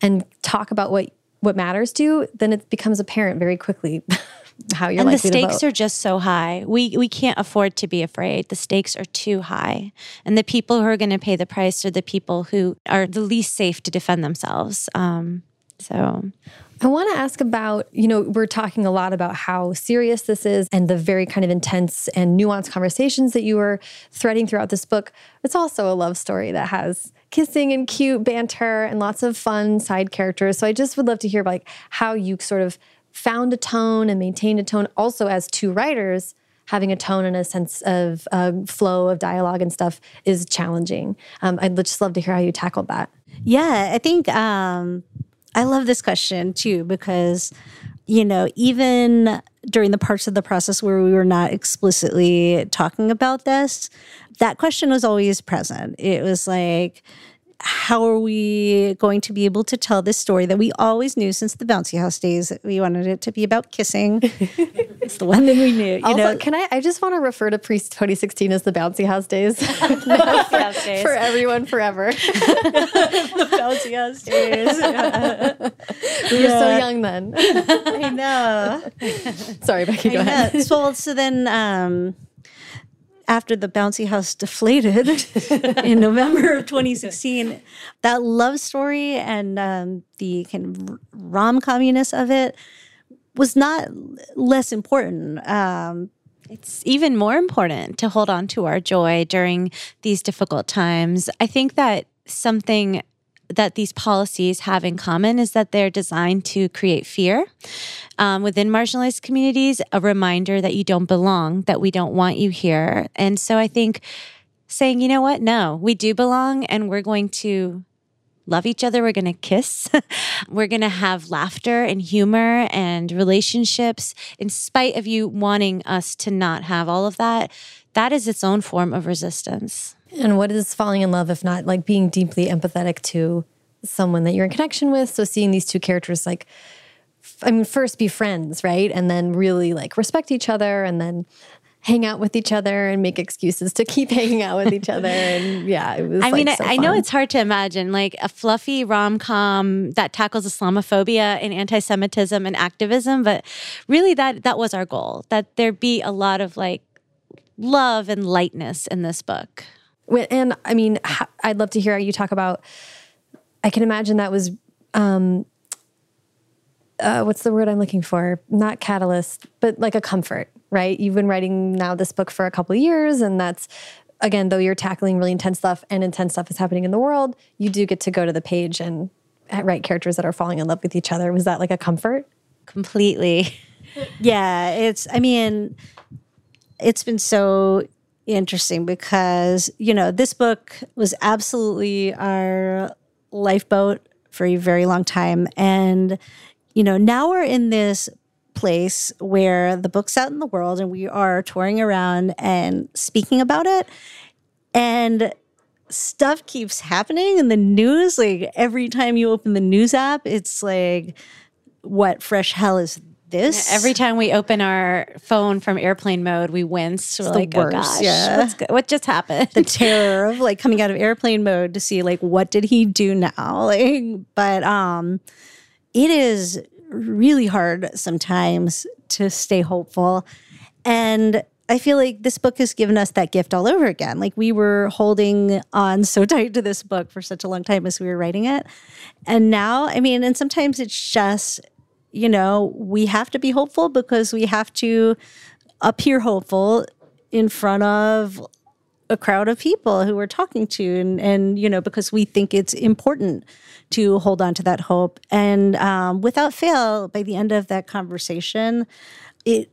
and talk about what what matters to you then it becomes apparent very quickly (laughs) how you're and the stakes are just so high. We we can't afford to be afraid. The stakes are too high, and the people who are going to pay the price are the people who are the least safe to defend themselves. Um, so. I want to ask about, you know, we're talking a lot about how serious this is and the very kind of intense and nuanced conversations that you were threading throughout this book. It's also a love story that has kissing and cute banter and lots of fun side characters. So I just would love to hear like how you sort of found a tone and maintained a tone also as two writers having a tone and a sense of uh, flow of dialogue and stuff is challenging um, i'd just love to hear how you tackled that Yeah, I think um, I love this question too because, you know, even during the parts of the process where we were not explicitly talking about this, that question was always present. It was like, how are we going to be able to tell this story that we always knew since the bouncy house days that we wanted it to be about kissing? (laughs) it's the one thing we knew. You also know, can i i just want to refer to pre 2016 as the (laughs) bouncy house days for everyone forever (laughs) the bouncy house days. we were so young then I know. sorry becky go ahead Yeah. So, so then, um, after the bouncy house deflated in November of 2016, that love story and um, the kind of rom communess of it was not less important. Um, It's even more important to hold on to our joy during these difficult times. I think that something that these policies have in common is that they're designed to create fear um, within marginalized communities, a reminder that you don't belong, that we don't want you here. And so I think saying, you know what, no, we do belong and we're going to love each other. We're going to kiss. (laughs) We're going to have laughter and humor and relationships in spite of you wanting us to not have all of that. That is its own form of resistance. And what is falling in love if not like being deeply empathetic to someone that you're in connection with? So seeing these two characters like I mean first be friends, right? And then really like respect each other and then hang out with each other and make excuses to keep (laughs) hanging out with each other and yeah, it was I mean, so I, I know it's hard to imagine like a fluffy rom com that tackles Islamophobia and anti Semitism and activism, but really that that was our goal that there be a lot of like love and lightness in this book. And I mean, I'd love to hear how you talk about. I can imagine that was, um, uh, what's the word I'm looking for? Not catalyst, but like a comfort, right? You've been writing now this book for a couple of years, and that's again, though you're tackling really intense stuff and intense stuff is happening in the world, you do get to go to the page and uh, write characters that are falling in love with each other. Was that like a comfort? Completely. (laughs) yeah, it's, I mean, it's been so interesting because, you know, this book was absolutely our lifeboat for a very long time. And, you know, now we're in this place where the book's out in the world and we are touring around and speaking about it. And stuff keeps happening in the news. Like every time you open the news app, it's like, what fresh hell is this. Every time we open our phone from airplane mode, we wince. We're the like, oh worst, gosh, yeah. what just happened? the (laughs) terror of like coming out of airplane mode to see like what did he do now (laughs) like but um it is really hard sometimes to stay hopeful and i feel like this book has given us that gift all over again like we were holding on so (laughs) tight to this book for such a long time as we were writing it and now i mean and sometimes it's just you know we have to be hopeful because we have to appear hopeful in front of a crowd of people who we're talking to and and you know because we think it's important to hold on to that hope. And um, without fail by the end of that conversation it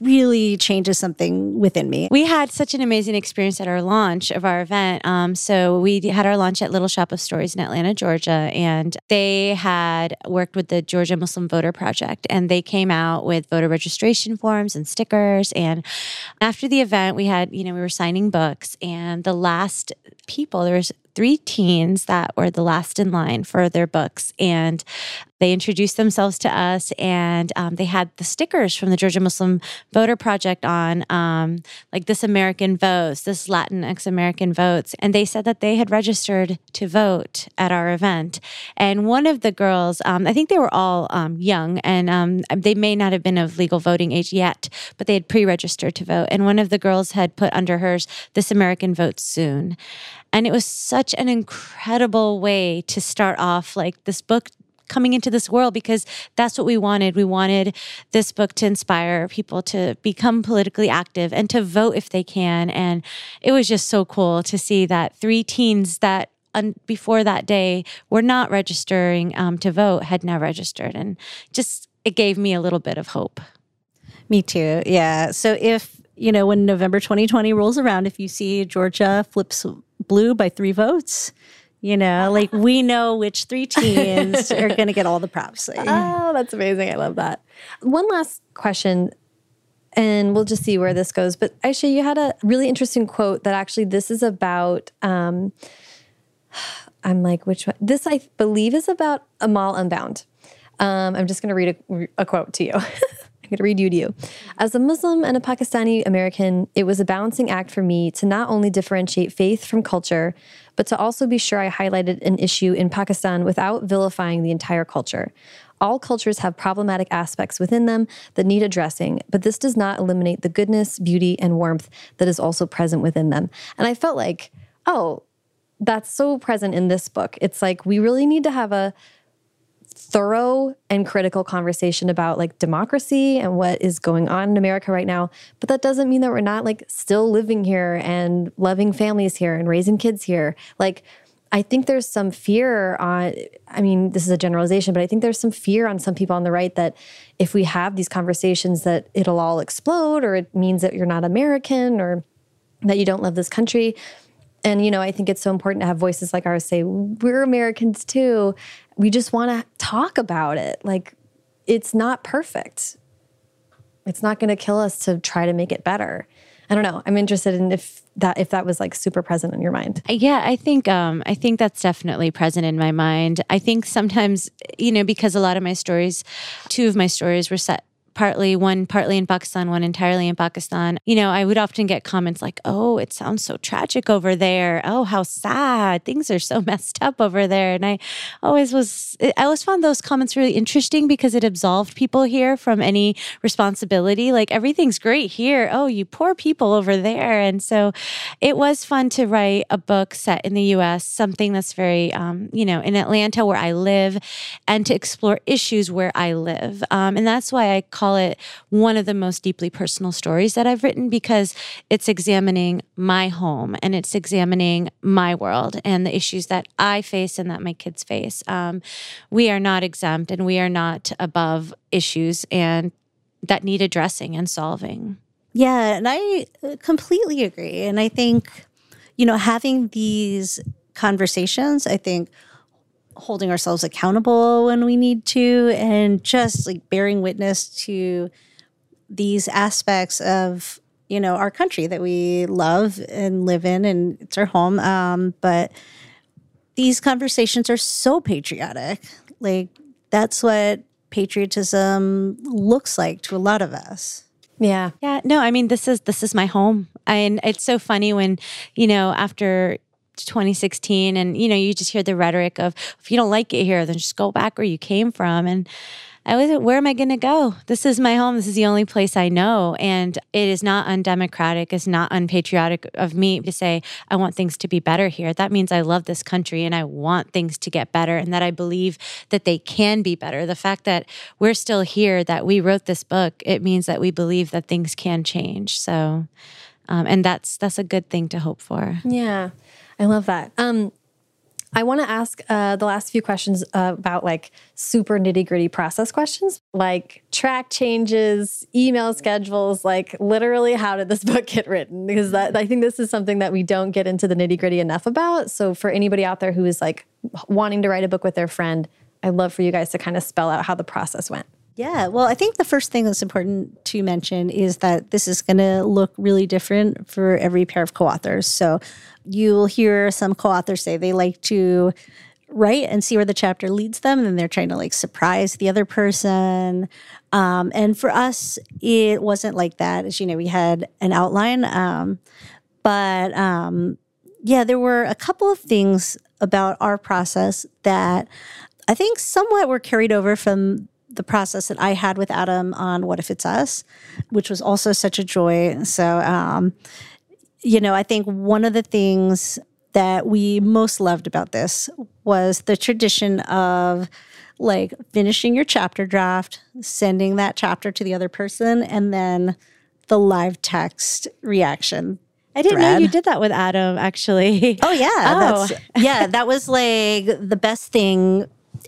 really changes something within me We had such an amazing experience at our launch of our event. Um, so we had our launch at Little Shop of Stories in Atlanta, Georgia, and they had worked with the Georgia Muslim Voter Project, and they came out with voter registration forms and stickers. And after the event, we had you know we were signing books, and the last people there was three teens that were the last in line for their books and they introduced themselves to us and um, they had the stickers from the georgia muslim voter project on um, like this american votes this latinx american votes and they said that they had registered to vote at our event. And one of the girls um, i think they were all um, young and um, they may not have been of legal voting age yet but they had pre-registered to vote and one of the girls had put under hers this american votes soon. And it was such an incredible way to start off like this book coming into this world because that's what we wanted. We wanted this book to inspire people to become politically active and to vote if they can. And it was just so cool to see that three teens that before that day were not registering um, to vote had now registered. And just it gave me a little bit of hope. Me too. Yeah. So if, you know, when November 2020 rolls around, if you see Georgia flips blue by three votes, you know, like we know which three teams (laughs) are going to get all the props. Like, Oh, that's amazing. I love that. One last question, and we'll just see where this goes. But Aisha, you had a really interesting quote that actually this is about. Um, (sighs) I'm like, which one? This I believe is about Amal Unbound. Um, I'm just going to read a, a quote to you. (laughs) I'm going to read you to you. As a Muslim and a Pakistani American, it was a balancing act for me to not only differentiate faith from culture, but to also be sure I highlighted an issue in Pakistan without vilifying the entire culture. All cultures have problematic aspects within them that need addressing, but this does not eliminate the goodness, beauty, and warmth that is also present within them. And I felt like, oh, that's so present in this book. It's like we really need to have a thorough and critical conversation about like democracy and what is going on in America right now. But that doesn't mean that we're not like still living here and loving families here and raising kids here. Like, I think there's some fear on, I mean, this is a generalization, but I think there's some fear on some people on the right that if we have these conversations that it'll all explode or it means that you're not American or that you don't love this country. And, you know, I think it's so important to have voices like ours say, we're Americans too. We just want to talk about it. Like, it's not perfect. It's not going to kill us to try to make it better. I don't know. I'm interested in if that if that was like super present in your mind. Yeah, I think um, I think that's definitely present in my mind. I think sometimes, you know, because a lot of my stories, two of my stories were set partly one partly in Pakistan, one entirely in Pakistan. You know, I would often get comments like, "Oh, it sounds so tragic over there. Oh, how sad. Things are so (laughs) messed up over there." And I always was I always found those comments really interesting because it absolved people here from any responsibility. Like everything's great here. Oh, you poor people over there. And so it was fun to write a book set in the US, something that's very um, you know, in Atlanta where I live and to explore issues where I live. Um, and that's why I call it one of the most deeply personal stories that I've written because it's examining my home and it's examining my world and the issues that I face and that my kids face. Um, we are not exempt and we are not above issues and that need addressing and solving. Yeah, and I completely agree. And I think, you know, having these conversations, I think holding ourselves accountable when we need to, and just like bearing witness to these aspects of, you know, our country that we love and live in, and it's our home. Um, but these conversations are so patriotic. Like, that's what patriotism looks like to a lot of us. Yeah. Yeah, no, I mean this is this is my home. And it's so funny when, you know, after 2016 and you know, you just hear the rhetoric of if you don't like it here, then just go back where you came from and I was where am I going to go? This is my home. This is the only place I know and it is not undemocratic, it's not unpatriotic of me to say I want things to be better here. That means I love this country and I want things to get better and that I believe that they can be better. The fact that we're still here, that we wrote this book, it means that we believe that things can change. So um, and that's that's a good thing to hope for. Yeah. I love that. Um, I want to ask uh, the last few questions uh, about like super nitty gritty process questions, like track changes, email schedules, like literally how did this (laughs) book get written? Because that, I think this is something that we don't get into the nitty gritty enough about. So for anybody out there who is like wanting to write a book with their friend, I'd love for you guys to kind of spell out how the process went. Yeah, well, I think the first thing that's important to mention is that this is going to look really different for every pair of co authors. So you'll hear some co authors say they like to write and see where the chapter leads them, and they're trying to like surprise the other person. Um, and for us, it wasn't like that. As you know, we had an outline, um, but um, yeah, there were a couple of things about our process that I think somewhat were carried over from the process that I had with Adam on What If It's Us, which was also such a joy. So, um, you know, I think one of the things that we most loved about this was the tradition of like finishing your chapter draft, sending that chapter to the other person, and then the live text reaction. I didn't thread. know you did that with Adam actually. Oh yeah, (laughs) Oh. that's, yeah, that was like the best thing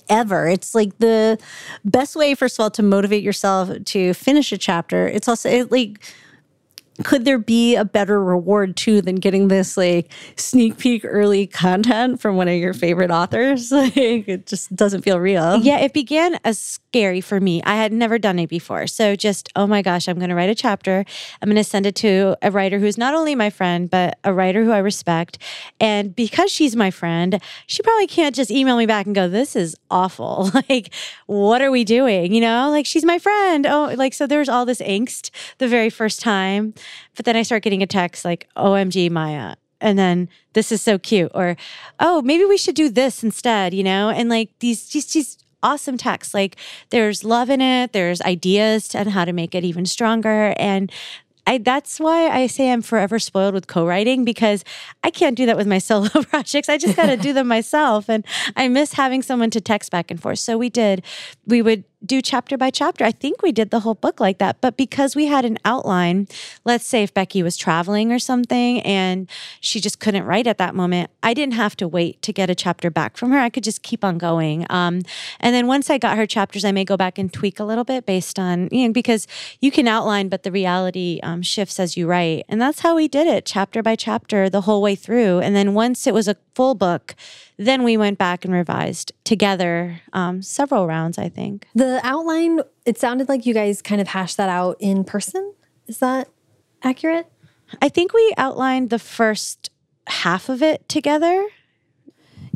ever. It's like the best way, first of all, to motivate yourself to finish a chapter. It's also it, like. Could there be a better reward too than getting this like sneak peek early content from one of your favorite authors? (laughs) Like it just doesn't feel real. Yeah, it began as scary for me. I had never done it before. So just, oh my gosh, I'm going to write a chapter. I'm going to send it to a writer who's not only my friend, but a writer who I respect. And because she's my friend, she probably can't just email me back and go, this is awful. (laughs) like, what are we doing? You know, like she's my friend. Oh, like, so there's all this angst the very first time. But then I start getting a text like, OMG, Maya. And then this is so cute. Or, oh, maybe we should do this instead, you know? And like these, these, these awesome texts. Like there's love in it, there's ideas on how to make it even stronger. And I, that's why I say I'm forever spoiled with co-writing because I can't do that with my (laughs) solo projects. I just got to do them myself, and I miss having someone to text back and forth. So we did. We would do chapter by chapter. I think we did the whole book like that. But because we had an outline, let's say if Becky was traveling or something and she just couldn't write at that moment, I didn't have to wait to get a chapter back from her. I could just keep on going. Um, and then once I got her chapters, I may go back and tweak a little bit based on, you know, because you can outline, but the reality um, shifts as you write. And that's how we did it, chapter by chapter, the whole way through. And then once it was a full book, then we went back and revised together um, several rounds, I think. The outline, it sounded like you guys kind of hashed that out in person. Is that accurate? I think we outlined the first half of it together.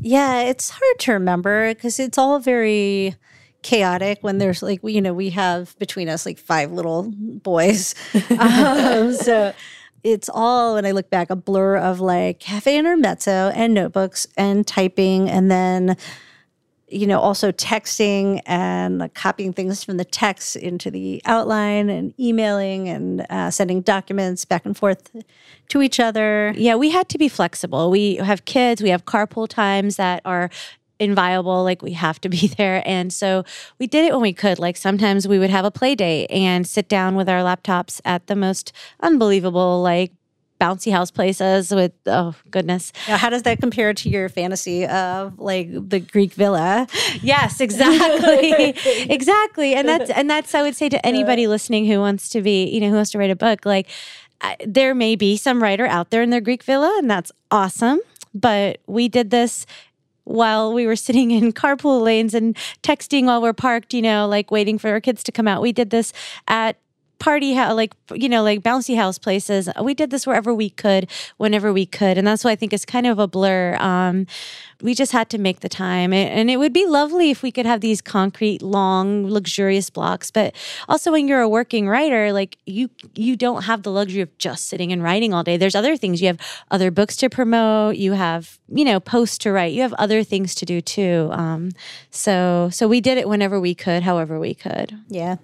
Yeah, it's hard to remember because it's all very chaotic when there's like you know we have between us like five little boys (laughs) um, so it's all when i look back a blur of like cafe intermezzo and notebooks and typing and then you know also texting and copying things from the text into the outline and emailing and uh, sending documents back and forth to each other Yeah, we had to be flexible. We have kids, we have carpool times that are inviolable like we have to be (laughs) there and so we did it when we could like sometimes we would have a play date and sit down with our laptops at the most unbelievable like bouncy house places with oh goodness Now, how does that compare to your fantasy of like the Greek villa? (laughs) Yes, exactly. (laughs) exactly. And that's and that's I would say to anybody listening who wants to be, you know, who wants to write a book, like I, there may be some writer out there in their Greek villa and that's awesome, but we did this while we were sitting in (laughs) carpool lanes and texting while we're parked, you know, like waiting for our kids to come out. We did this at party house, like you know, like bouncy house places. We did this wherever we could, whenever we could, and that's why I think it's kind of a blur. Um, we just had to make the time, and it would be lovely if we could have these concrete, long, luxurious blocks. But also, when you're a working writer, like you, you don't have the luxury of just sitting and writing all day. There's other things. You have other books to promote. You have, you know, posts to write. You have other things to do too. Um, so, so we did it whenever we could, however we could. Yeah.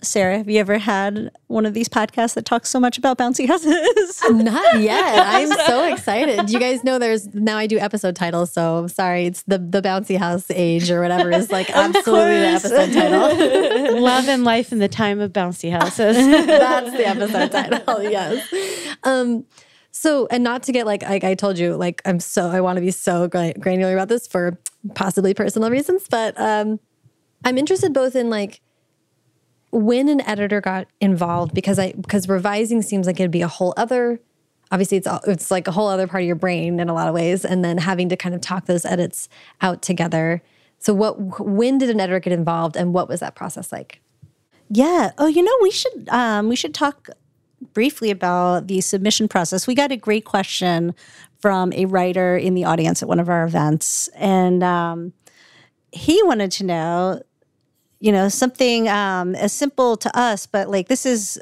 Sarah, have you ever had one of these podcasts that talks so much about bouncy houses? (laughs) Not yet. (laughs) I'm so excited. You guys know there's now I do episode titles, so sorry, it's the the bouncy house age or whatever is like (laughs) absolutely the episode title. Love and life in the time of bouncy houses. That's the episode title. Yes. Um so and not to get like like I told you like I'm so I want to be so granular about this for possibly personal reasons, but um I'm interested both in like when an editor got involved because I because revising seems like it'd be a whole other obviously it's all, it's like a whole other part of your brain in a lot of ways and then having to kind of talk those edits out together. So what when did an editor get involved and what was that process like? Yeah. Oh, you know, we should um, we should talk briefly about the submission process. We got a great question from a writer in the audience at one of our events, and um, he wanted to know you know, something um, as simple to us, but like this is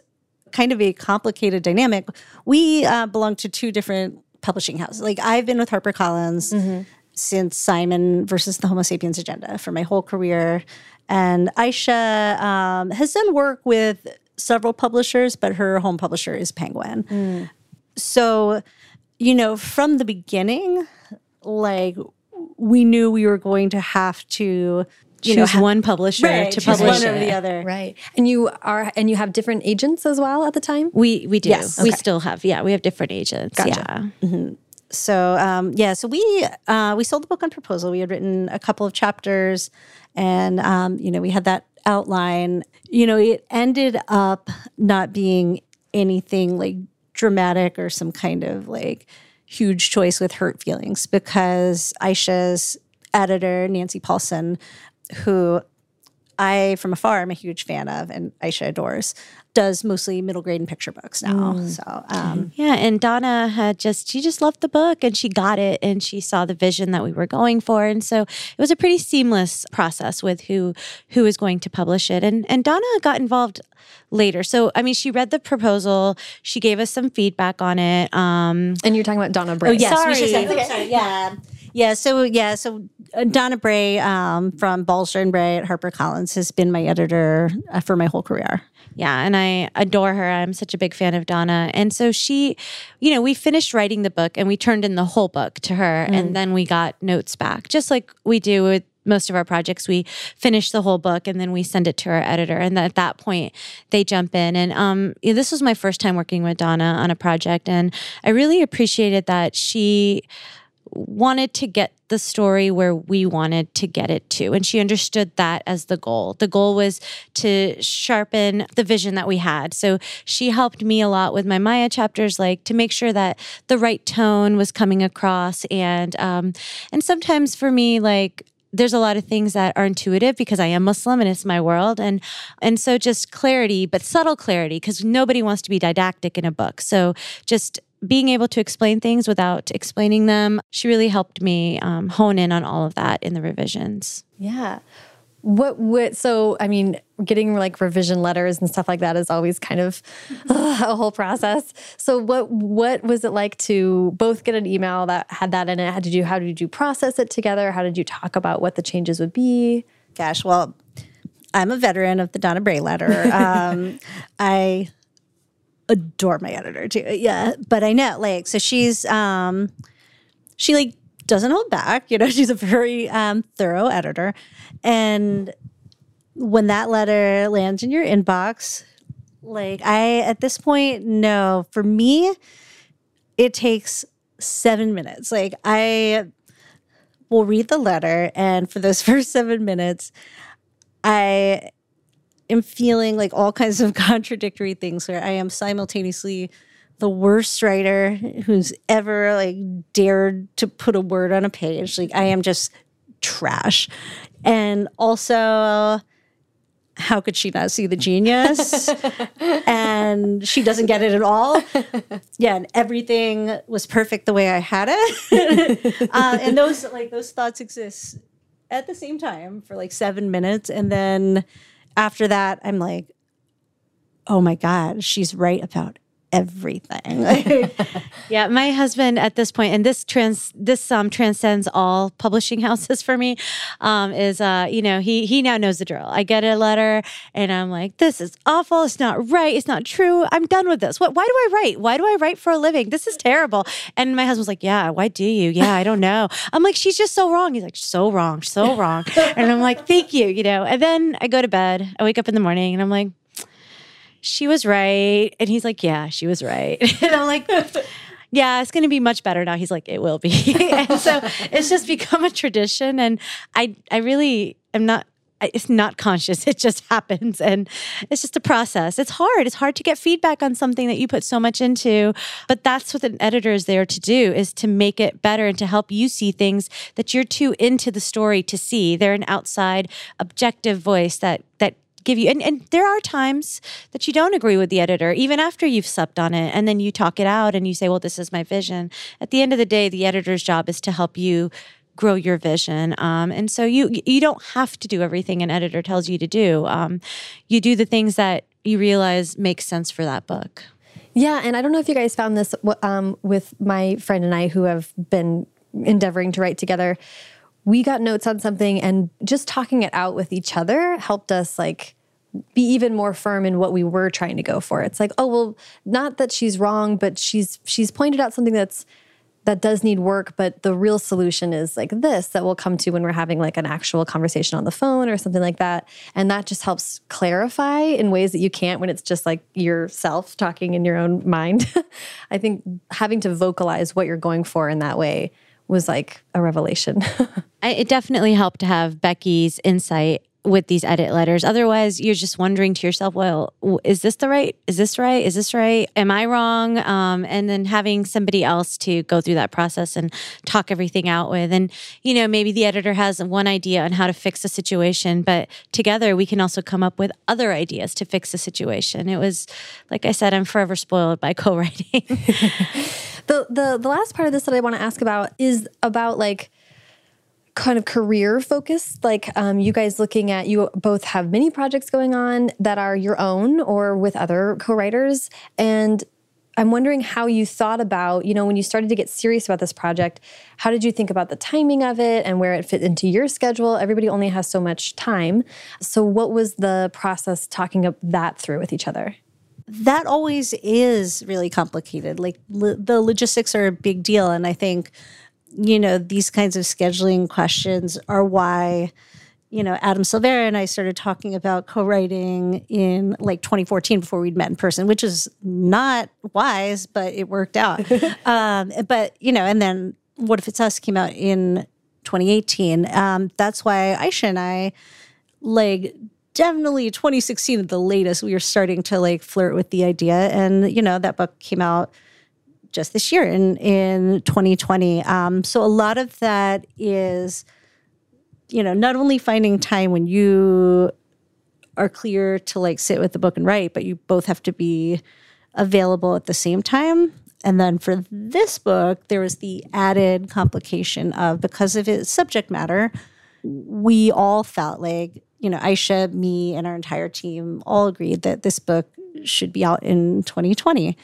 kind of a complicated dynamic. We uh, belong to two different publishing houses. Like I've been with HarperCollins mm-hmm. since Simon versus the Homo sapiens agenda for my whole career. And Aisha um, has done work with several publishers, but her home publisher is Penguin. Mm. So, you know, from the beginning, like we knew we were going to have to you choose know, one publisher right, to publish one or the other. Right. And you are and you have different agents as well at the time? We we do. Yes. We still have. Yeah, we have different agents. Gotcha. Yeah. Mm-hmm. So um, yeah, so we uh, we sold the book on proposal. We had written a couple of chapters, and um, you know we had that outline. You know, it ended up not being anything like dramatic or some kind of like huge choice with hurt feelings because Aisha's editor Nancy Paulsen who I, from afar, am a huge fan of, and Aisha adores, does mostly middle grade and picture books now. Mm. So, um, yeah. And Donna had just, she just loved the book and she got it and she saw the vision that we were going for. And so it was a pretty seamless process with who, who was going to publish it. And, and Donna got involved later. So, I mean, she read the proposal, she gave us some feedback on it. Um, and you're talking about Donna Bray. Oh, yes. Sorry. We should say, okay. Yeah. Yeah, so yeah, so uh, Donna Bray um, from Balzer and Bray at HarperCollins has been my editor uh, for my whole career. Yeah, and I adore her. I'm such a big fan of Donna. And so she, you know, we finished writing the book and we turned in the whole book to her mm. and then we got notes back, just like we do with most of our projects we finish the whole book and then we send it to our editor and at that point they jump in and um, this was my first time working with donna on a project and i really appreciated that she wanted to get the story where we wanted to get it to. And she understood that as the goal. The goal was to sharpen the vision that we had. So she helped me a lot with my Maya chapters, like to make sure that the right tone was coming across. And um, and sometimes for me, like there's a lot of things that are intuitive because I am Muslim and it's my world and and so just clarity but subtle clarity because nobody wants to be didactic in a book so just being able to explain things without explaining them, she really helped me um, hone in on all of that in the revisions. Yeah. What would so? I mean, getting like revision letters and stuff like that is always kind of uh, (laughs) a whole process. So, what what was it like to both get an email that had that in it? How did you how did you process it together? How did you talk about what the changes would be? Gosh, well, I'm a veteran of the Donna Bray letter. (laughs) Um, I adore my editor too. Yeah, but I know like so she's um she like doesn't hold back. You know, (laughs) she's a very um, thorough editor, and when that letter lands in your inbox, like I at this point no, for me, it takes seven minutes. Like I will read the letter, and for those (laughs) first seven minutes, I am feeling like all kinds of (laughs) contradictory things where I am simultaneously the worst writer who's ever like dared to put a word on a page. Like I am just trash. And also how could she not see the genius? (laughs) and she doesn't get it at all. Yeah, and everything was perfect the way I had it. (laughs) uh, and those like those thoughts exist at the same time for like seven minutes, and then after that, I'm like, oh my god, she's right about everything. (laughs) yeah, my husband at this point, and this trans this um transcends all publishing (laughs) houses for me, um, is uh, you know, he he now knows the drill. I get a letter and I'm like, this is awful, it's not right, it's not true. I'm done with this. What why do I write? Why do I write for a living? This is terrible. And my husband's like, Yeah, why do you? Yeah, I don't know. I'm like, she's just so wrong. He's like, so wrong, so wrong. and I'm like, thank you, you know. And then I go to bed, I wake up in the morning and I'm like, she was right. And he's like, yeah, she was right. (laughs) and I'm like, (laughs) yeah, it's going to be much better now. He's like, it will be. (laughs) and so it's just become a tradition. And I, I really am not, it's not conscious. It just happens. And it's just a process. It's hard. It's hard to get feedback on something that you put so much into. But that's what an editor is there to do is to make it better and to help you see things that you're too into the story to see. They're an outside objective voice that, that give you and, and there are times that you don't agree with the editor even after you've slept on it and then you talk it out and you say well this is my vision. At the end of the day the editor's job is to help you grow your vision um, and so you you don't have to do everything an editor tells you to do um, you do the things that you realize make sense for that book. Yeah and i don't know if you guys found this um, with my friend and i who have been endeavoring to write together we got notes on something and just talking it out with each other helped us like be even more firm in what we were trying to go for. It's like, oh well, not that she's wrong, but she's she's pointed out something that's that does need work, but the real solution is like this that we'll come to when we're having like an actual conversation on the phone or something like that. And that just helps clarify in ways that you can't when it's just like yourself talking in your own mind. (laughs) I think having to vocalize what you're going for in that way was like a revelation. (laughs) it definitely helped to have Becky's insight with these edit letters. Otherwise, you're just wondering to yourself, well, is this the right? Is this right? Is this right? Am I wrong? Um, and then having somebody else to go through that process and talk everything out with. And, you know, maybe the editor has one idea on how to fix a situation, but together we can also come up with other ideas to fix the situation. It was, like I said, I'm forever spoiled by (laughs) co writing. (laughs) the, the, the last part of this that I want to ask about is about like, kind of career focused like um, you guys looking at you both have many projects going on that are your own or with other co-writers. And i'm wondering how you thought about you know when you started to get serious about this project how did you think about the timing of it and where it fit into your schedule? Everybody only has so much time. So what was the process talking that through with each other that always is really complicated like the logistics are a big deal and i think you know, these kinds of scheduling questions are why, you know, Adam Silvera and I started talking about co-writing in like 2014 before we'd met in person, which is not wise, but it worked out. (laughs) um, but you know, and then What If It's Us came out in 2018. Um, that's why Aisha and I, like, definitely 2016 at the latest, we were starting to like flirt with the idea, and you know, that book came out just this year in in 2020. Um, so a lot of that is, you know, not only finding time when you are clear to like sit with the book and write, but you both have to be available at the same time. And then for this book, there was the added complication of because of its subject matter, we all felt like, you know, Aisha, me, and our entire team all agreed that this book should be out in 2020.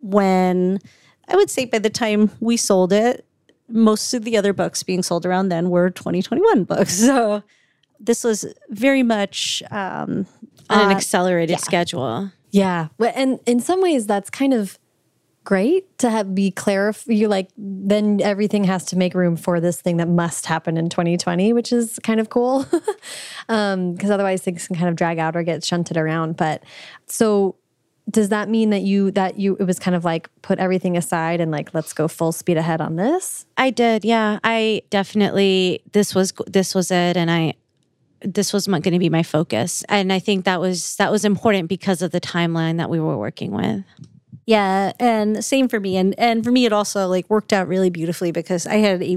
When I would say by the time we sold it, most of the other books being sold around then were 2021 books. (laughs) So this was very much um, on an uh, accelerated yeah. schedule. Yeah. And in some ways, that's kind of great to have be clear. You like, then everything has to make room for this thing that must happen in 2020, which is kind of cool. Because (laughs) um, otherwise, things can kind of drag out or get shunted around. But so does that mean that you that you it was kind of like put everything aside and like let's go full speed ahead on this i did yeah i definitely this was this was it and i this was going to be my focus and i think that was that was important because of the timeline that we were working with yeah and same for me and and for me it also like worked out really beautifully because i had a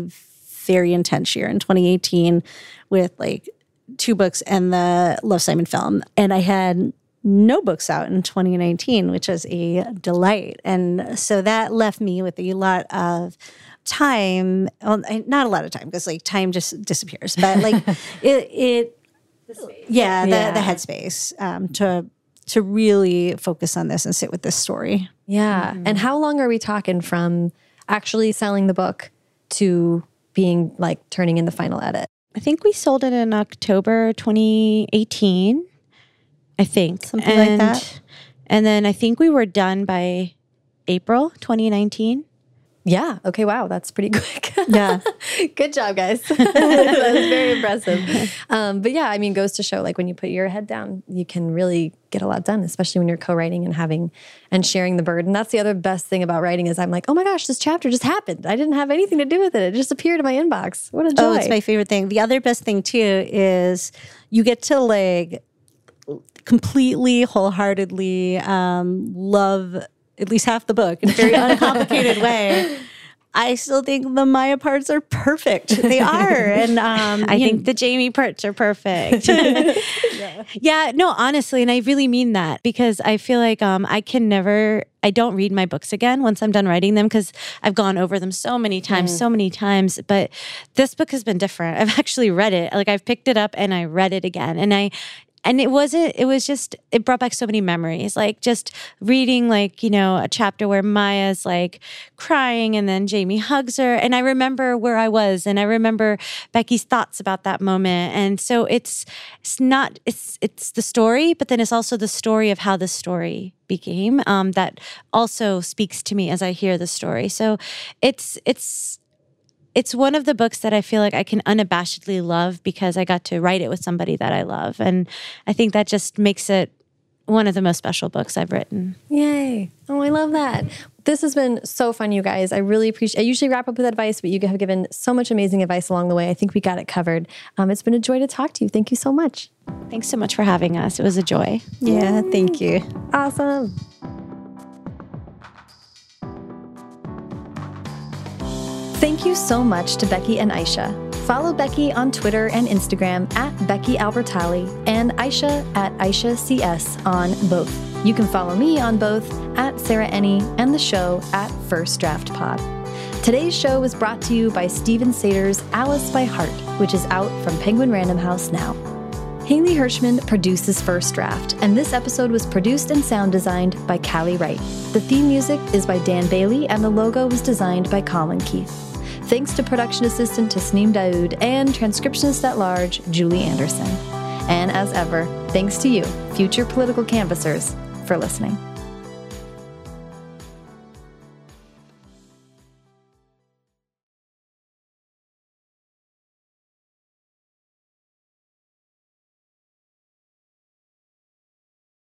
very intense year in 2018 with like two books and the Love Simon film. And I had no books out in 2019, which was a delight. And so that left me with a lot of time, well, not a lot of time because like time just disappears, but like (laughs) it, it yeah, the, Yeah. the headspace um, to to really focus on this and sit with this story. Yeah. And mm-hmm. how long are we talking from actually selling the book to being like turning in the final edit? I think we sold it in October 2018. I think Something like that. And then I think we were done by April 2019. Yeah. Okay. Wow. That's pretty (laughs) quick. Yeah. (laughs) Good job, guys. (laughs) that was very impressive. Um, but yeah, I mean, goes to show like when you put your head down, you can really get a lot done, especially when you're co-writing and having and sharing the burden. That's the other best thing about writing is I'm like, oh my gosh, this chapter just happened. I didn't have anything to do with it. It just appeared in my inbox. What a joy. Oh, it's my favorite thing. The other best thing too is you get to like completely, wholeheartedly um, love at least half the book in a very (laughs) uncomplicated way. I still think the Maya parts are perfect. They are, (laughs) and um, I think the Jamie parts are perfect. (laughs) yeah. no, honestly, and I really mean that because I feel like um, I can never, I don't read my books again once I'm done writing them because I've gone over them so many times, so many times. But this book has been different. I've actually read it. Like I've picked it up and I read it again, and I. And it wasn't, it was just, it brought back so many memories. Like just reading, like, you know, a chapter where Maya's like crying and then Jamie hugs her. And I remember where I was and I remember Becky's thoughts about that moment. And so it's, it's not, it's, it's the story, but then it's also the story of how the story became um, that also speaks to me as I hear the story. So it's, it's, it's one of the books that I feel like I can unabashedly love because I got to write it with somebody that I love. And I think that just makes it one of the most special books I've written. Yay. Oh, I love that. This has been so fun, you guys. I really appreciate I usually wrap up with advice, but you have given so much amazing advice along the way. I think we got it covered. Um, it's been a joy to talk to you. Thank you so much. Thanks so much for having us. It was a joy. yeah, thank you. Awesome. Thank you so much to Becky and Aisha. Follow Becky on Twitter and Instagram at Becky Albertalli and Aisha at Aisha CS on both. You can follow me on both at Sarah Enni and the show at First Draft Pod. Today's show was brought to you by Steven Sater's Alice by Heart, which is out from Penguin Random House now. Haley Hirschman produces First Draft, and this episode was produced and sound designed by Callie Wright. The theme music is by Dan Bailey, and the logo was designed by Colin Keith. Thanks to production assistant Tasneem Daoud and transcriptionist at large Julie Anderson. And as ever, thanks to you, future political canvassers, for listening.